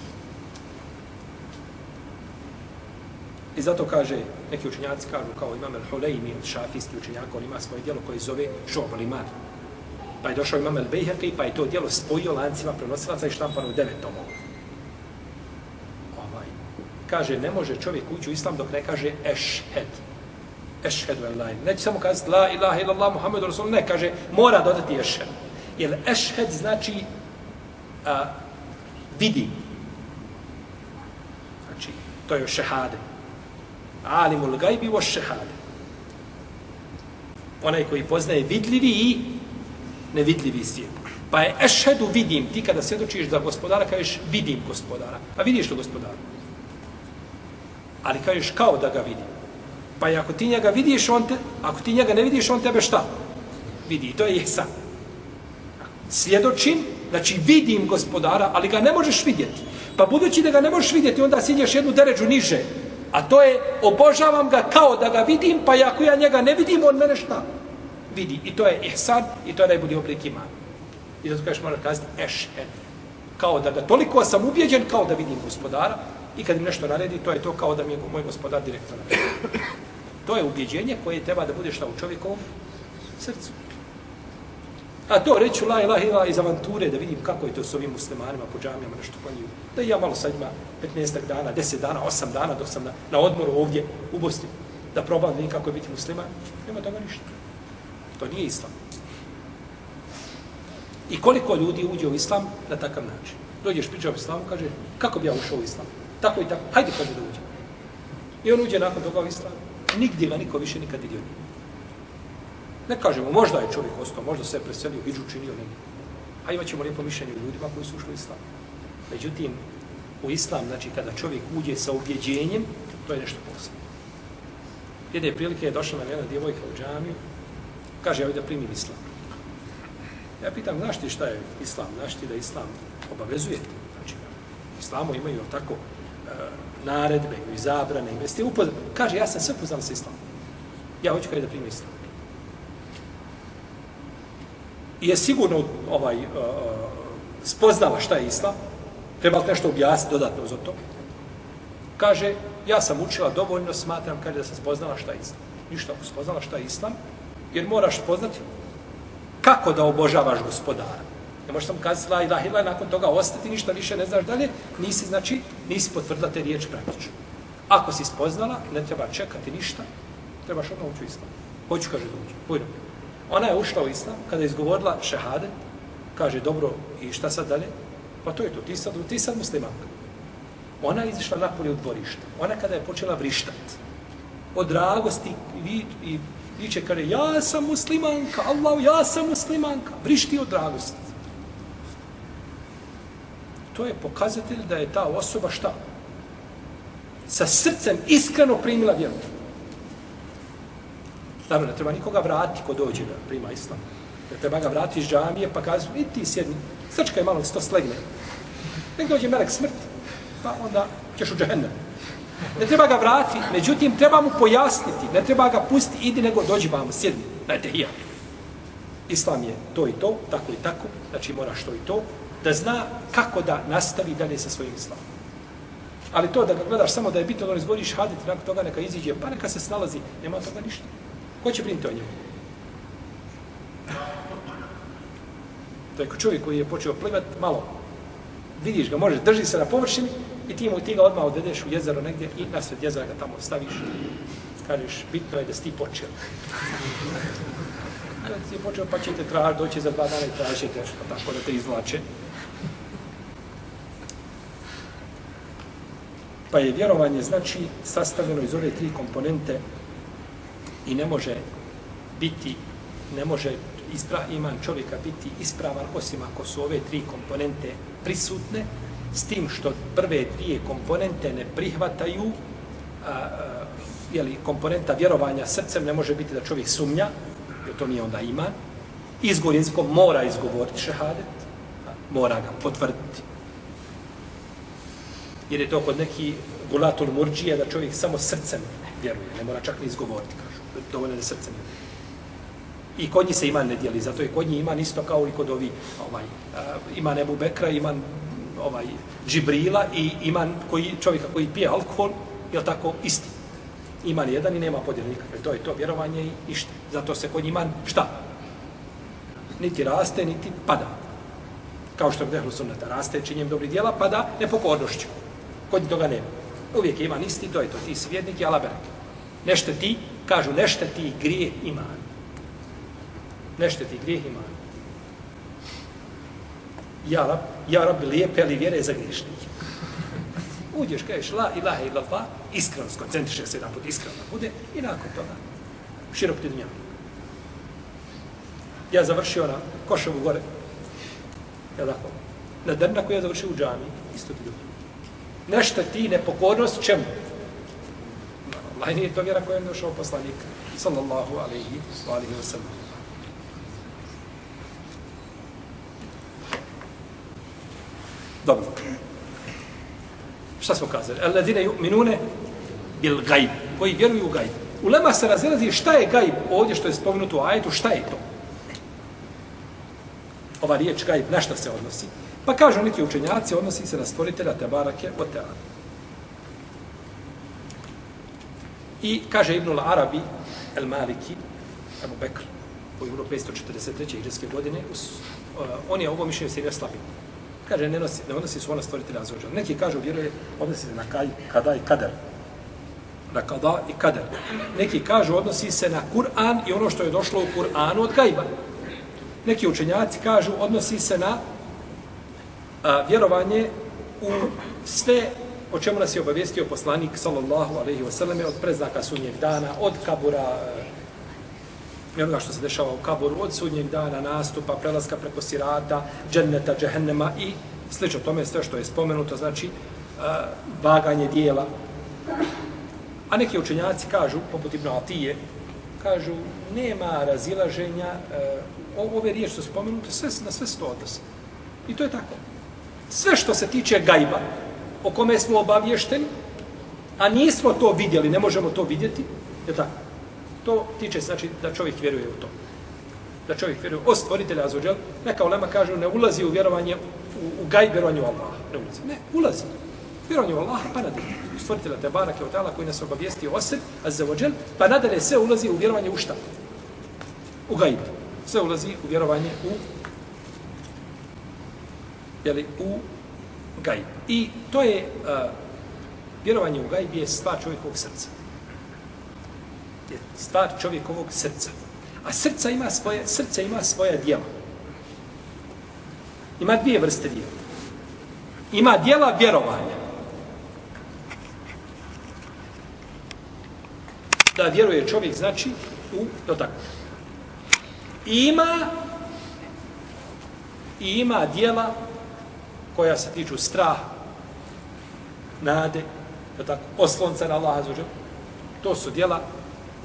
I zato kaže, neki učenjaci kažu kao imam el-Huleymi od šafijski učenjaka, on ima svoje dijelo koje zove Šobal Iman. Pa je došao imam el-Bejheqi, pa je to dijelo spojio lancima prenosilaca i štampano u devet tomova. Ovaj. Kaže, ne može čovjek ući u islam dok ne kaže ešhed. Ešhedu en lajn. Neće samo kazati la ilaha illallah Muhammedu Rasul, ne, kaže, mora dodati ešhed. Jer ešhed znači a, vidi. Znači, to je šehade alimul gajbi wa šehade. Onaj koji poznaje vidljivi i nevidljivi svijet. Pa je ešhedu vidim, ti kada svjedočiš za gospodara, kažeš vidim gospodara. A vidiš li gospodara? Ali kažeš kao da ga vidim. Pa ako ti njega vidiš, on te, ako ti njega ne vidiš, on tebe šta? Vidi, to je jesa. Svjedočim, znači vidim gospodara, ali ga ne možeš vidjeti. Pa budući da ga ne možeš vidjeti, onda siđeš jednu deređu niže. A to je, obožavam ga kao da ga vidim, pa ako ja njega ne vidim, on mene šta? Vidi. I to je ihsan, i to je najbolji oblik imana. I zato kažeš, mora kazati, ešhed. Kao da ga, toliko sam ubjeđen, kao da vidim gospodara, i kad mi nešto naredi, to je to kao da mi je moj gospodar direktor. To je ubjeđenje koje treba da bude šta u čovjekovom srcu. A to reću la ilaha ila iz avanture da vidim kako je to s ovim muslimanima po džamijama nešto klanjuju. Da ja malo sad ima 15 dana, 10 dana, 8 dana dok sam na, na odmoru ovdje u Bosni da probam da vidim kako je biti musliman. Nema toga ništa. To nije islam. I koliko ljudi uđe u islam na takav način. Dođeš priča o islamu, kaže, kako bi ja ušao u islam? Tako i tako, hajde kaže da uđe. I on uđe nakon toga u islam. Nigdje ga niko više nikad vidio nije. Ne kažemo, možda je čovjek ostao, možda se je preselio, iđu činio negdje. A imat ćemo lijepo mišljenje u ljudima koji su ušli u islam. Međutim, u islam, znači kada čovjek uđe sa ubjeđenjem, to je nešto posebno. Jedne prilike je došla na jedna djevojka u džamiju, kaže, ja da primim islam. Ja pitam, znaš ti šta je islam? Znaš ti da islam obavezuje? Znači, islamo imaju tako e, naredbe, i zabrane, i ste upoznali? Kaže, ja sam sve poznal sa islamom. Ja hoću kada da primim islam. I je sigurno ovaj, e, spoznala šta je islam, treba nešto objasniti dodatno za to. Kaže, ja sam učila dovoljno, smatram, kaže da sam spoznala šta je islam. Ništa, ako spoznala šta je islam, jer moraš spoznati kako da obožavaš gospodara. Ne možeš sam kazati la ilaha ila nakon toga ostati, ništa više ne znaš dalje, nisi, znači, nisi potvrdila te riječi praktično. Ako si spoznala, ne treba čekati ništa, trebaš odmah ući u islam. Hoću, kaže, da uđe. Pojdo. Ona je ušla u islam, kada je izgovorila šehadet, kaže, dobro, i šta sad dalje? Pa to je to, ti sad, ti sad muslimanka. Ona je izišla napolje u dvorište. Ona kada je počela vrištat, od dragosti i, i viče, kaže, ja sam muslimanka, Allah, ja sam muslimanka. Vrišti od dragosti. To je pokazatelj da je ta osoba šta? Sa srcem iskreno primila vjeru. Naravno, ne treba nikoga vratiti ko dođe da prima islam. Ne treba ga vratiti iz džamije pa kazi, i ti sjedni, srčka je malo, se to slegne. Nek dođe melek smrti, pa onda ćeš u džahennem. Ne treba ga vratiti, međutim, treba mu pojasniti, ne treba ga pustiti, idi nego dođi vamo, sjedni, dajte hija. Islam je to i to, tako i tako, znači moraš to i to, da zna kako da nastavi dalje sa svojim islamom. Ali to da ga gledaš samo da je bitno da on izvodiš hadit, nakon toga neka iziđe, pa neka se snalazi, nema toga ništa. Ko će brinuti o njemu? Je čovjek koji je počeo plivati malo. Vidiš ga, možeš, drži se na površini i ti mu ti ga odmah odvedeš u jezero negdje i na sred jezera ga tamo staviš. Kažeš, bitno je da si ti počeo. Kada si počeo, pa ćete tražiti, doći za dva dana i tražite, pa tako da te izvlače. Pa je vjerovanje, znači, sastavljeno iz ove tri komponente i ne može biti, ne može ispra, iman čovjeka biti ispravan osim ako su ove tri komponente prisutne, s tim što prve dvije komponente ne prihvataju, a, a, jeli, komponenta vjerovanja srcem ne može biti da čovjek sumnja, jer to nije onda iman, izgovor jezikom mora izgovoriti šehadet, a, mora ga potvrditi. Jer je to kod neki gulatul murđije da čovjek samo srcem vjeruje. Ne mora čak ni izgovoriti. Dovoljno da srce ne. I kod njih se iman ne dijeli, zato je kod njih iman isto kao i kod ovi, ovaj, eh, uh, iman Ebu Bekra, iman ovaj, Džibrila i iman koji, čovjeka koji pije alkohol, je tako, isti. Iman jedan i nema podjela nikakve. To je to vjerovanje i ništa. Zato se kod iman, šta? Niti raste, niti pada. Kao što je vdehlu sunnata, raste činjem dobrih dijela, pada nepokornošću. Kod toga nema. Uvijek iman isti, to je to. Ti si vjernik i alaberak. Nešto ti, kažu, nešta ti grije iman ne šteti grijeh ima. Ja rab, ja rab lijepe, ali vjere za griješnike. Uđeš, kažeš la ilaha illallah, iskreno skoncentriše se jedan put, iskreno bude, i nakon toga širok ti dunjam. Ja završio na Košovu gore, ja tako, na drna koji ja završio u džami, isto ti dunjam. Nešto ti nepokornost, čemu? Allah nije to vjera kojom je došao poslanik, sallallahu alaihi wa alaihi wa sallam. Dobro. Šta smo kazali? Alladine yu'minune bil gajb. Koji vjeruju u gajb. Ulema se razilazi šta je gajb ovdje što je spomenuto u ajetu, šta je to? Ova riječ gajb, na šta se odnosi? Pa kažu neki učenjaci, odnosi se na stvoritelja Tebarake o Teala. I kaže Ibnul Arabi, El Maliki, Abu Bekr, u 543. iđeske godine, on je ovo mišljenje se slabim. Kaže, ne, nosi, ne odnosi su ona stvoritelja Azuđa. Neki kažu, vjeruje, odnosi se na kaj, kada i kader. Na kada i kader. Neki kažu, odnosi se na Kur'an i ono što je došlo u Kur'anu od gajba. Neki učenjaci kažu, odnosi se na a, vjerovanje u sve o čemu nas je obavijestio poslanik, sallallahu alaihi wasallam, od preznaka sudnjeg dana, od kabura, eh, i onoga što se dešava u kaboru od sudnjeg dana, nastupa, prelaska preko sirata, dženneta, džehennema i slično tome sve što je spomenuto, znači uh, vaganje dijela. A neki učenjaci kažu, poput Ibn Atije, kažu, nema razilaženja, uh, ove riječi su spomenute, sve, na sve sto odnosi. I to je tako. Sve što se tiče gajba, o kome smo obavješteni, a nismo to vidjeli, ne možemo to vidjeti, je tako to tiče znači da čovjek vjeruje u to. Da čovjek vjeruje o stvoritelja Azuđel, neka ulema kažu ne ulazi u vjerovanje u, u gaj vjerovanju Allaha, Ne ulazi. Ne, ulazi. Vjerovanje u Allaha pa nadalje. U stvoritelja te Keotala koji nas obavijesti o sebi, Azuđel, pa nadalje sve ulazi u vjerovanje u šta? U gajb. Sve ulazi u vjerovanje u jeli, u gajb. I to je uh, vjerovanje u gajb je stvar čovjekovog srca je stvar čovjekovog srca. A srca ima svoje, srce ima svoja dijela. Ima dvije vrste dijela. Ima dijela vjerovanja. Da vjeruje čovjek, znači, u, to tako. I ima i ima dijela koja se tiču straha, nade, to tako, oslonca na Allaha To su dijela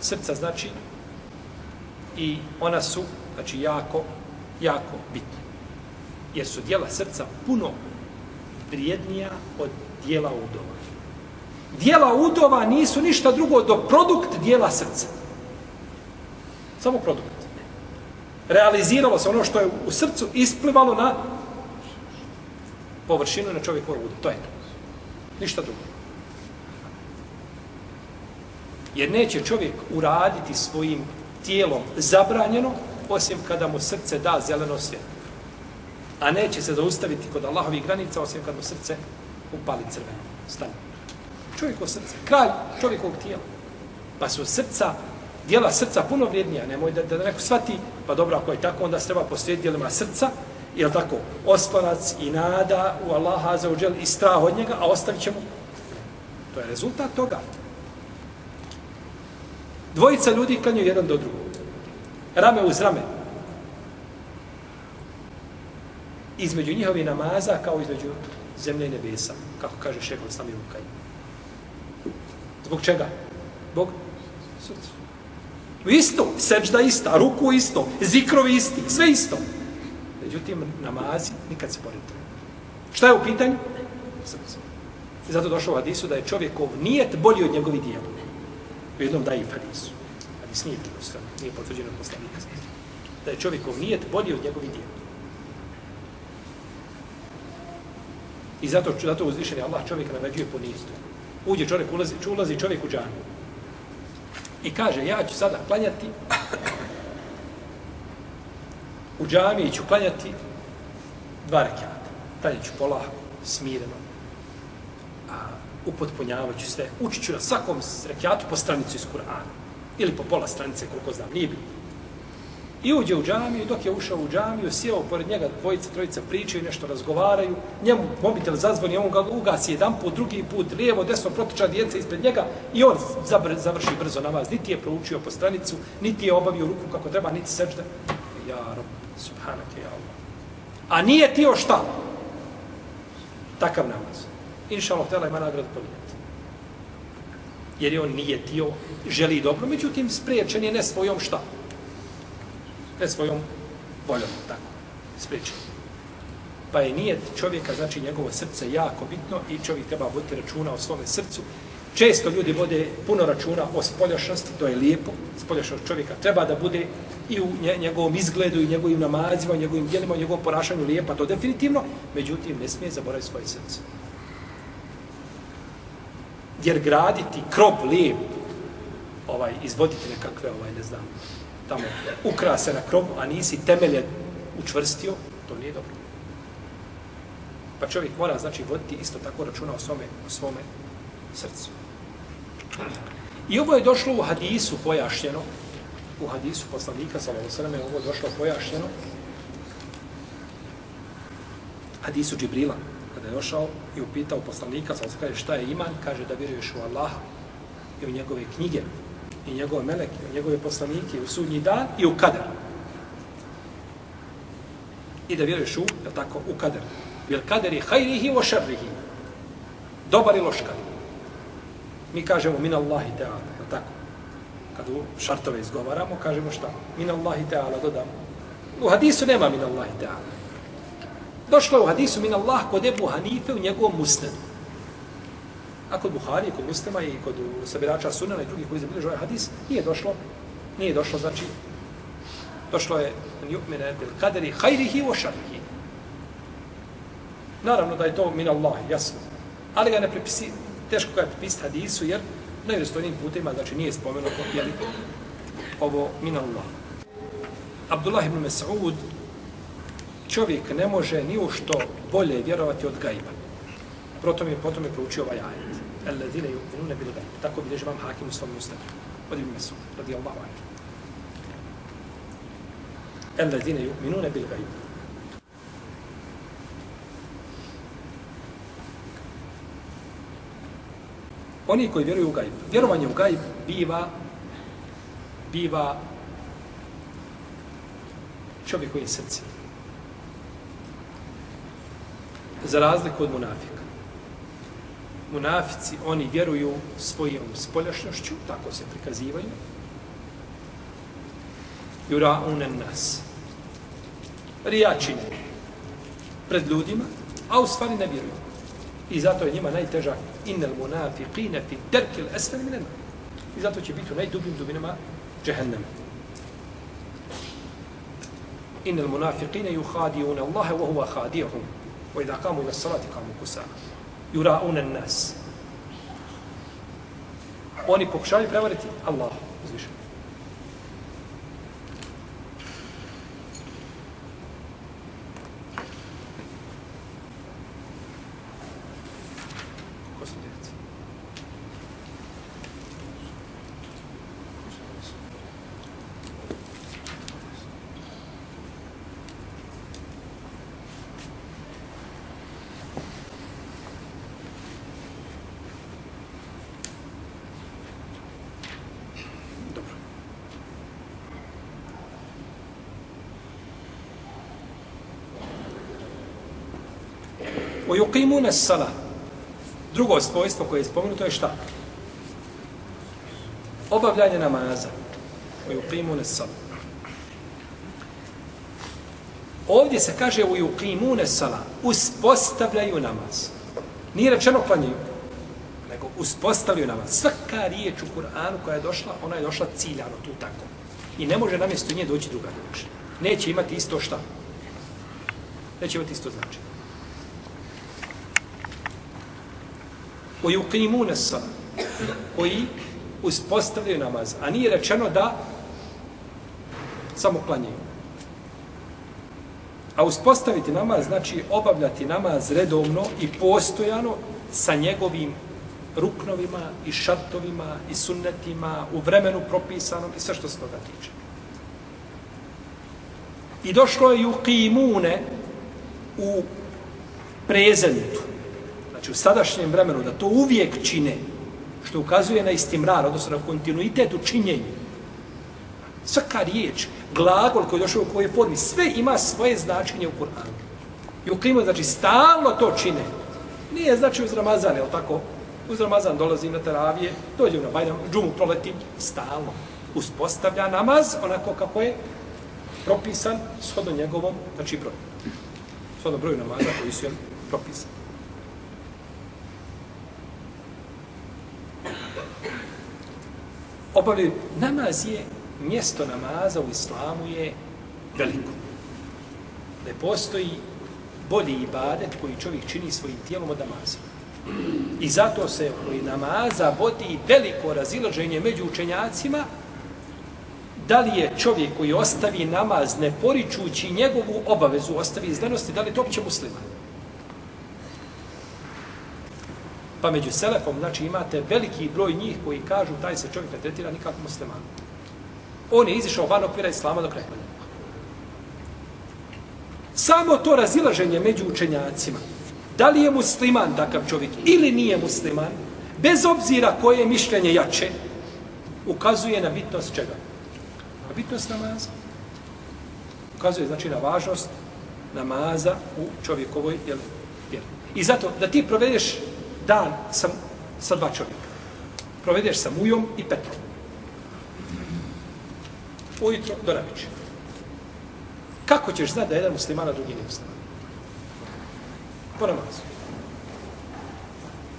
srca znači i ona su znači jako jako bitna. Jer su dijela srca puno vrijednija od dijela udova. Dijela udova nisu ništa drugo do produkt dijela srca. Samo produkt. Realiziralo se ono što je u srcu isplivalo na površinu na čovjekovu udu to je to ništa drugo Jer neće čovjek uraditi svojim tijelom zabranjeno, osim kada mu srce da zeleno svjetlo. A neće se zaustaviti kod Allahovih granica, osim kada mu srce upali crveno. Stane. Čovjekovo srce. Kralj čovjekovog tijela. Pa su srca, dijela srca puno vrijednija. Nemoj da, da neko shvati, pa dobro, ako je tako, onda se treba posvijeti dijelima srca, je tako, oslonac i nada u Allaha za uđel i strah od njega, a ostavit ćemo. To je rezultat toga. Dvojica ljudi klanju jedan do drugog. Rame uz rame. Između njihovi namaza kao između zemlje i nebesa. Kako kaže šehol sami Rukaj. Zbog čega? Zbog srca. Isto, seđda ista, ruku isto, zikrovi isti, sve isto. Međutim, namazi nikad se borite. Šta je u pitanju? Srce. I zato došlo u Hadisu da je čovjekov nijet bolji od njegovi dijela. U jednom daji hadisu. Hadis nije vjerodostojan, nije potvrđeno od poslanika. Da je čovjekov nijet bolji od njegovih dijela. I zato, zato uzvišen je Allah čovjeka naređuje po nistu. Uđe čovjek, ulazi, ulazi čovjek u džanu. I kaže, ja ću sada klanjati u džamiji ću klanjati dva rekiata. Klanjat ću polako, smireno. A upotpunjavat ću sve. Učit ću na svakom rekiatu po stranicu iz Kur'ana. Ili po pola stranice, koliko znam, nije bilo. I uđe u džamiju, dok je ušao u džamiju, sjeo pored njega dvojica, trojica pričaju, nešto razgovaraju, njemu mobitel zazvoni, on ga ugasi jedan put, drugi put, lijevo, desno, protiča djeca ispred njega i on zabr, završi brzo namaz. Niti je proučio po stranicu, niti je obavio ruku kako treba, niti sečda. Ja, rob, subhanake, ja Allah. A nije tio šta? Takav namaz. Inša Allah, tela ima nagrad ponijeti. Jer je on nije tio, želi dobro, međutim, spriječen je ne svojom šta? ne svojom voljom, tako, spriječen. Pa je nijet čovjeka, znači njegovo srce jako bitno i čovjek treba voditi računa o svome srcu. Često ljudi vode puno računa o spoljašnosti, to je lijepo, spoljašnost čovjeka treba da bude i u njegovom izgledu, i njegovim namazima, i njegovim djelima, i njegovom ponašanju lijepa, to definitivno, međutim, ne smije zaboraviti svoje srce. Jer graditi krop lijep, ovaj, izvoditi nekakve, ovaj, ne znam, tamo ukrase na krovu, a nisi temelje učvrstio, to nije dobro. Pa čovjek mora, znači, voditi isto tako računa o svome, o svome srcu. I ovo je došlo u hadisu pojašnjeno, u hadisu poslanika, sallallahu je ovo došlo pojašnjeno, hadisu Džibrila, kada je došao i upitao poslanika, sallallahu kaže šta je iman, kaže da vjeruješ u Allaha i u njegove knjige, i njegove meleke, i njegove poslanike, i u sudnji dan i u kader. I da vjeruješ u, je tako, u kader. Jer kader je hajrihi o šarrihi. Dobar i loš kader. Mi kažemo min Allahi ta'ala, je tako? Kad u šartove izgovaramo, kažemo šta? Min Allahi Teala, dodamo. U hadisu nema min Allahi Teala. Došlo je u hadisu min Allah kod Ebu Hanife u njegovom musnedu. A kod Buhari, kod Muslima i kod sabirača Sunana i drugih koji zabilježu ovaj hadis, nije došlo, nije došlo, znači, došlo je yu'mina bil kaderi khairihi wa sharrihi. Naravno da je to min Allah, jasno. Ali ga ne prepisi, teško ga je prepisati hadisu, jer na putima, znači nije spomenuto, je ovo min Allah. Abdullah ibn Mas'ud, čovjek ne može ni u što bolje vjerovati od gajba. Protom je, potom je proučio ovaj ajet. Alladine yu'minuna bil gajb. Tako bilježi vam Hakim u svom ustavu. Od Ibn Mas'ud, radijallahu anhu. Alladine yu'minuna bil gajb. Oni koji vjeruju u gajb. Vjerovanje u gajb biva biva čovjekovim srcima. Za razliku od munafika munafici, oni vjeruju svojom spoljašnjošću, tako se prikazivaju. Jura unen nas. Rijačini pred ljudima, a u stvari ne vjeruju. I zato je njima najteža innel munafiqine fi derkil esfel minena. I zato će biti u najdubim dubinama džehennema. Innel munafiqine yuhadiuna Allahe wa huwa khadihum. Wa idha kamu ila salati kamu kusama yura'un nas. Oni pokušavaju prevariti Allah O yuqimuna sala. Drugo svojstvo koje je spomenuto je šta? Obavljanje namaza. O yuqimuna sala. Ovdje se kaže u yuqimuna sala. Uspostavljaju namaz. Nije rečeno klanjaju. nego uspostavljaju namaz. Svaka riječ u Kur'anu koja je došla, ona je došla ciljano tu tako. I ne može namjesto nje doći druga riječ. Neće imati isto šta. Neće imati isto značenje. Koji uqimune sala. Koji uspostavljaju namaz. A nije rečeno da samo klanjaju. A uspostaviti namaz znači obavljati namaz redovno i postojano sa njegovim ruknovima i šartovima i sunnetima u vremenu propisanom i sve što se toga tiče. I došlo je u u prezentu, znači u sadašnjem vremenu, da to uvijek čine, što ukazuje na istimrar, odnosno na kontinuitet u činjenju. Svaka riječ, glagol koji je došao u kojoj formi, sve ima svoje značenje u Kur'anu. I u klimu, znači, stalno to čine. Nije znači uz Ramazan, je tako? Uz Ramazan dolazi na teravije, dođe na Bajram, džumu proletim, stalno. Uspostavlja namaz onako kako je propisan shodno njegovom, znači broj. Shodno broju namaza koji su je propisani. Obavljaju, namaz je mjesto namaza u islamu je veliko. Ne postoji bolji ibadet koji čovjek čini svojim tijelom od namaza. I zato se koji namaza vodi veliko razilaženje među učenjacima da li je čovjek koji ostavi namaz ne poričući njegovu obavezu, ostavi izdanosti, da li je to opće musliman? Pa među selefom, znači imate veliki broj njih koji kažu taj se čovjek ne tretira nikako musliman. On je izišao van okvira islama do kraja. Samo to razilaženje među učenjacima, da li je musliman takav čovjek ili nije musliman, bez obzira koje je mišljenje jače, ukazuje na bitnost čega? Na bitnost namaza. Ukazuje znači na važnost namaza u čovjekovoj vjeri. I zato da ti provedeš dan sam sa dva čovjeka. Provedeš sa Mujom i Petrom. Ujutro do naviče. Kako ćeš znati da je jedan musliman, a drugi nije musliman? Po namazu.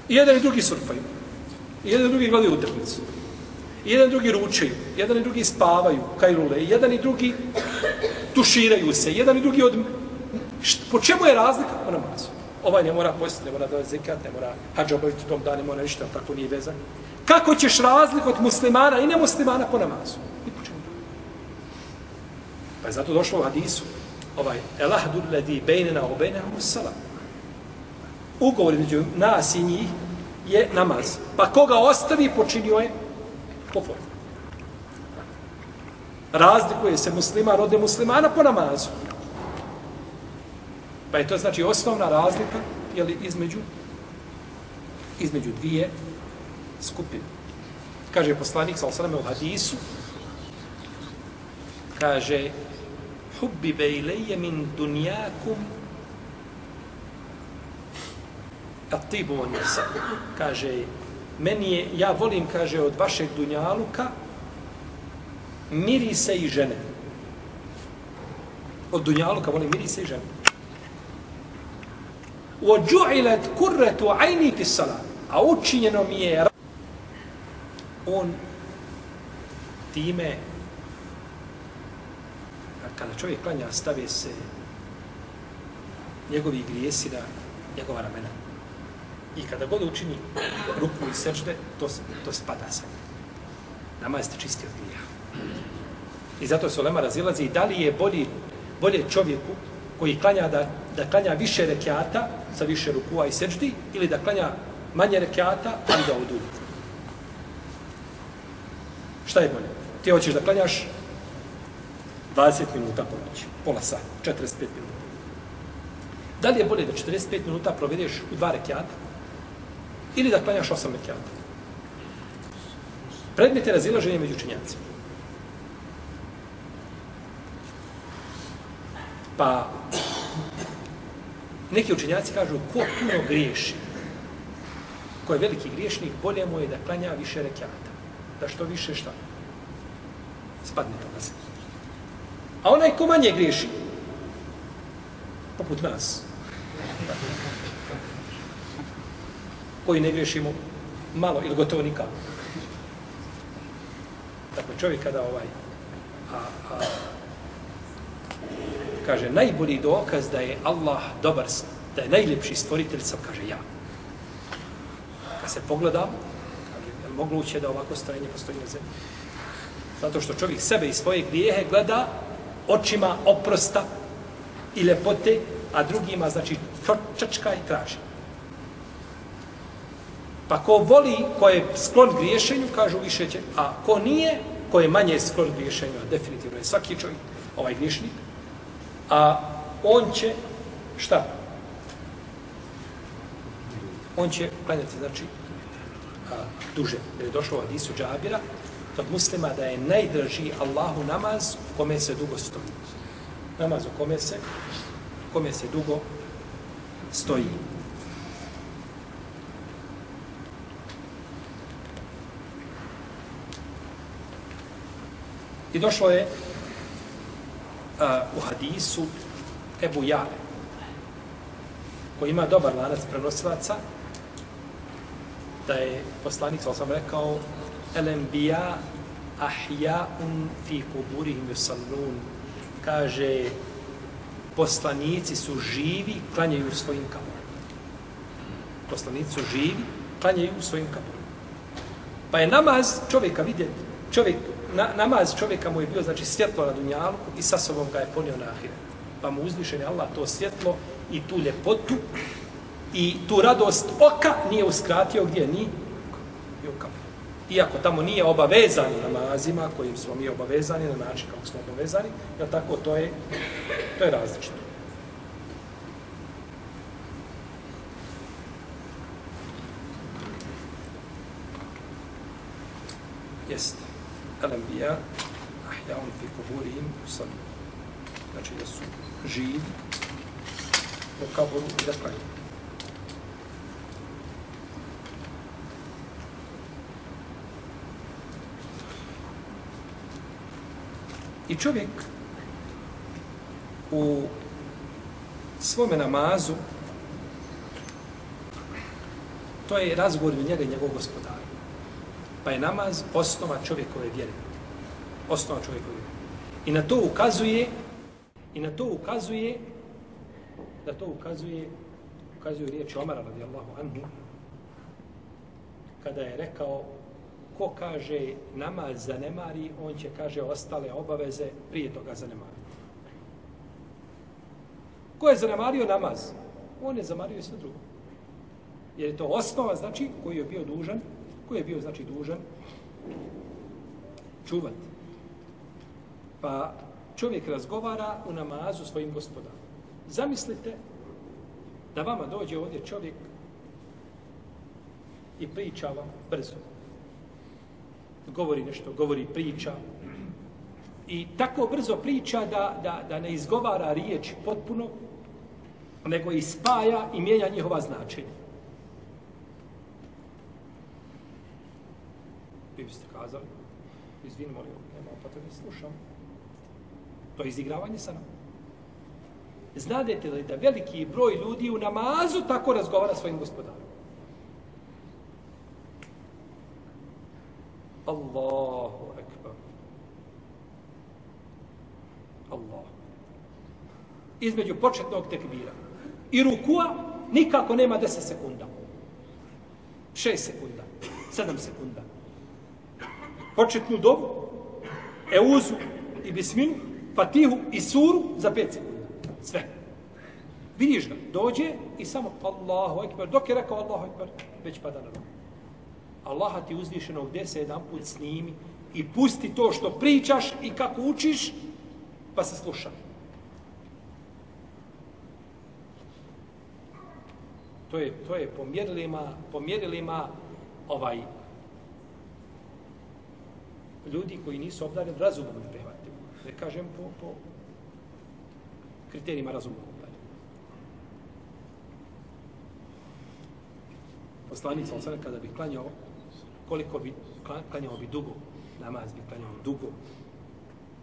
I jedan i drugi surfaju. I jedan i drugi gledaju utakmicu. I jedan i drugi ručaju. Jedan i drugi spavaju, kajrule. I jedan i drugi tuširaju se. Jedan i drugi od... Po čemu je razlika? Po namazu. Ovaj ne mora postiti, ne mora da zekat, ne mora hađa obaviti tom danu, ne mora ništa, tako nije vezan. Kako ćeš razliku od muslimana i nemuslimana po namazu? I po čemu? Pa je zato došlo u hadisu, ovaj, elahdu ledi bejnena o bejnena salam. Ugovor među nas i njih je namaz. Pa koga ostavi, počinio je po formu. Razlikuje se musliman od muslimana po namazu. Pa je to znači osnovna razlika je li između između dvije skupine. Kaže poslanik sa osaname u hadisu, kaže hubbi bejleje min dunjakum atibu on. Kaže, meni je, ja volim, kaže, od vašeg dunjaluka mirise i žene. Od dunjaluka volim mirise i žene. وَجُعِلَتْ كُرَّةُ عَيْنِي فِي السَّلَامِ A učinjeno mi je on time kada čovjek klanja stave se njegovi grijesi na njegova ramena. I kada god učini ruku i sečde, to, to spada se. Namaz ste čisti od grija. I zato se Olema razilazi da li je bolji, bolje čovjeku koji klanja da, da klanja više rekiata sa više rukua i seđdi ili da klanja manje rekiata, ali da odu. Šta je bolje? Ti hoćeš da klanjaš 20 minuta po noći, pola sata, 45 minuta. Da li je bolje da 45 minuta provedeš u dva rekiata ili da klanjaš 8 rekiata? Predmet je razilaženje među činjacima. Pa, neki učenjaci kažu, ko puno griješi, ko je veliki griješnik, bolje mu je da klanja više rekiata. Da što više šta? Spadne to na. A onaj ko manje griješi, poput nas, koji ne griješimo malo ili gotovo nikako. Dakle, čovjek kada ovaj, a, a, kaže, najbolji dokaz da je Allah dobar, da je najljepši stvoritelj, sam kaže ja. Kad se pogledam, kaže, je li moguće da ovako stanje postoji na zemlji? Zato što čovjek sebe i svoje grijehe gleda očima oprosta i lepote, a drugima, znači, čačka i traži. Pa ko voli, ko je sklon griješenju, kažu više će, a ko nije, ko je manje sklon griješenju, a definitivno je svaki čovjek, ovaj griješnik, a on će, šta? On će klanjati, znači, a, duže. Jer je došlo u hadisu Džabira, od muslima da je najdraži Allahu namaz u kome se dugo stoji. Namaz u kome se, u kome se dugo stoji. I došlo je u hadisu Ebu Jale, koji ima dobar lanac prenosilaca, da je poslanik, sam rekao, Elembija ahja'un fi kuburihim yusallun. Kaže, poslanici su živi, klanjaju u svojim kaburima. Poslanici su živi, klanjaju u svojim kaburima. Pa je namaz čovjeka vidjeti, čovjek na, namaz čovjeka mu je bio znači svjetlo na dunjalu i sa sobom ga je ponio na ahiret. Pa mu uzvišen je Allah to svjetlo i tu ljepotu i tu radost oka nije uskratio gdje ni i u kapu. Iako tamo nije obavezani namazima kojim smo mi obavezani na način kako smo obavezani, ja tako to je to je različito. Jeste al-anbiya ahya'un fi quburihim yusalli. Znači da su živi u kaboru i da klanju. I čovjek u svome namazu to je razgovor njega i njegovog gospodara. Pa je namaz osnova čovjekove vjere. Osnova čovjekove vjere. I na to ukazuje i na to ukazuje da to ukazuje ukazuje riječ Omara radijallahu anhu kada je rekao ko kaže namaz zanemari, on će, kaže, ostale obaveze prije toga zanemariti. Ko je zanemario namaz? On je zanemario i sve drugo. Jer je to osnova, znači, koji je bio dužan Ko je bio, znači, dužan čuvati? Pa čovjek razgovara u namazu svojim gospodarom. Zamislite da vama dođe ovdje čovjek i priča vam brzo. Govori nešto, govori priča. I tako brzo priča da, da, da ne izgovara riječ potpuno, nego i spaja i mijenja njihova značenja. vi biste kazali, izvin, molim, nema pa potrebe, slušam. To je izigravanje sa nama. Znadete li da veliki broj ljudi u namazu tako razgovara svojim gospodarom? Allahu ekber. Allah. Između početnog tekbira i rukua nikako nema 10 sekunda. 6 sekunda. 7 sekunda početnu dobu, euzu i bisminu, fatihu i suru za pet sekundi. Sve. Vidiš ga, dođe i samo Allahu ekber, dok je rekao Allahu ekber, već pada na ruku. Allaha ti uzvišeno gdje se jedan put snimi i pusti to što pričaš i kako učiš, pa se sluša. To je, to je pomjerilima, pomjerilima ovaj ljudi koji nisu obdareni razumom ne prihvataju. Ne kažem po, po kriterijima razumom obdareni. Poslanik sam sada kada bi klanjao, koliko bi klanjao bi dugo, namaz bi klanjao dugo.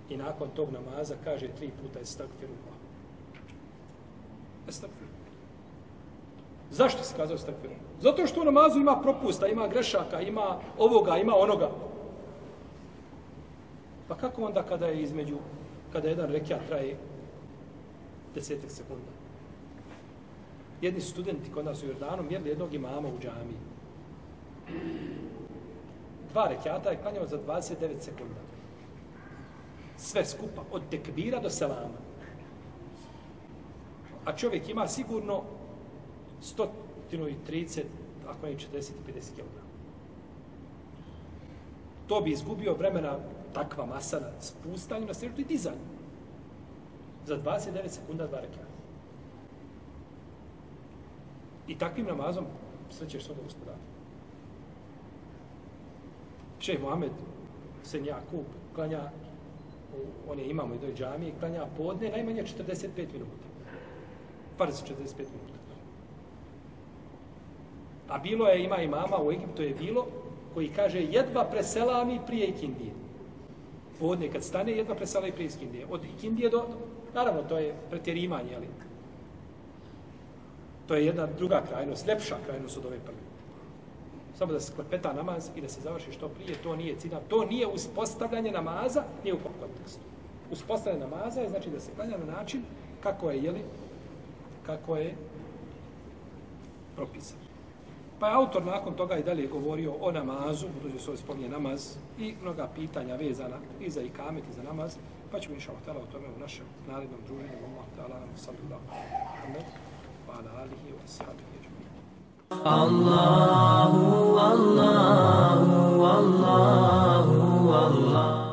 I nakon tog namaza kaže tri puta estakfirullah. Estakfirullah. Zašto se kazao stakfirullah? Zato što u namazu ima propusta, ima grešaka, ima ovoga, ima onoga. Pa kako onda kada je između, kada jedan rekiat traje desetak sekunda? Jedni studenti kod nas u Jordanu mjerili jednog imama u džamiji. Dva rekiata je klanjao za 29 sekunda. Sve skupa, od tekbira do selama. A čovjek ima sigurno 130, ako ne 40 i 50 kg. To bi izgubio vremena takva masa na spustanju, na sreću i dizanju. Za 29 sekunda dva rekiata. I takvim namazom srećeš svoga gospodara. Šeh Mohamed Sen Kup klanja, on je imamo i doj džamije, klanja podne najmanje 45 minuta. Farz 45 minuta. A bilo je, ima imama u Egiptu je bilo, koji kaže jedva preselami prije ikindije. Podne kad stane, jedva preselami prije ikindije. Od ikindije do, naravno to je pretjerimanje, ali to je jedna druga krajnost, lepša krajnost od ove prve. Samo da se klepeta namaz i da se završi što prije, to nije cilja, to nije uspostavljanje namaza, nije u kom kontekstu. Uspostavljanje namaza je znači da se klanja na način kako je, jeli, kako je propisano. Pa je autor nakon toga i dalje govorio o namazu, budući se ovdje spominje namaz i mnoga pitanja vezana i za ikamet i za namaz, pa ćemo inša Allah o tome u našem narednom druženju. Allah ta'ala nam sallu da Muhammed, pa alihi wa Allahu, Allahu, Allahu, Allahu.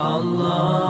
Allah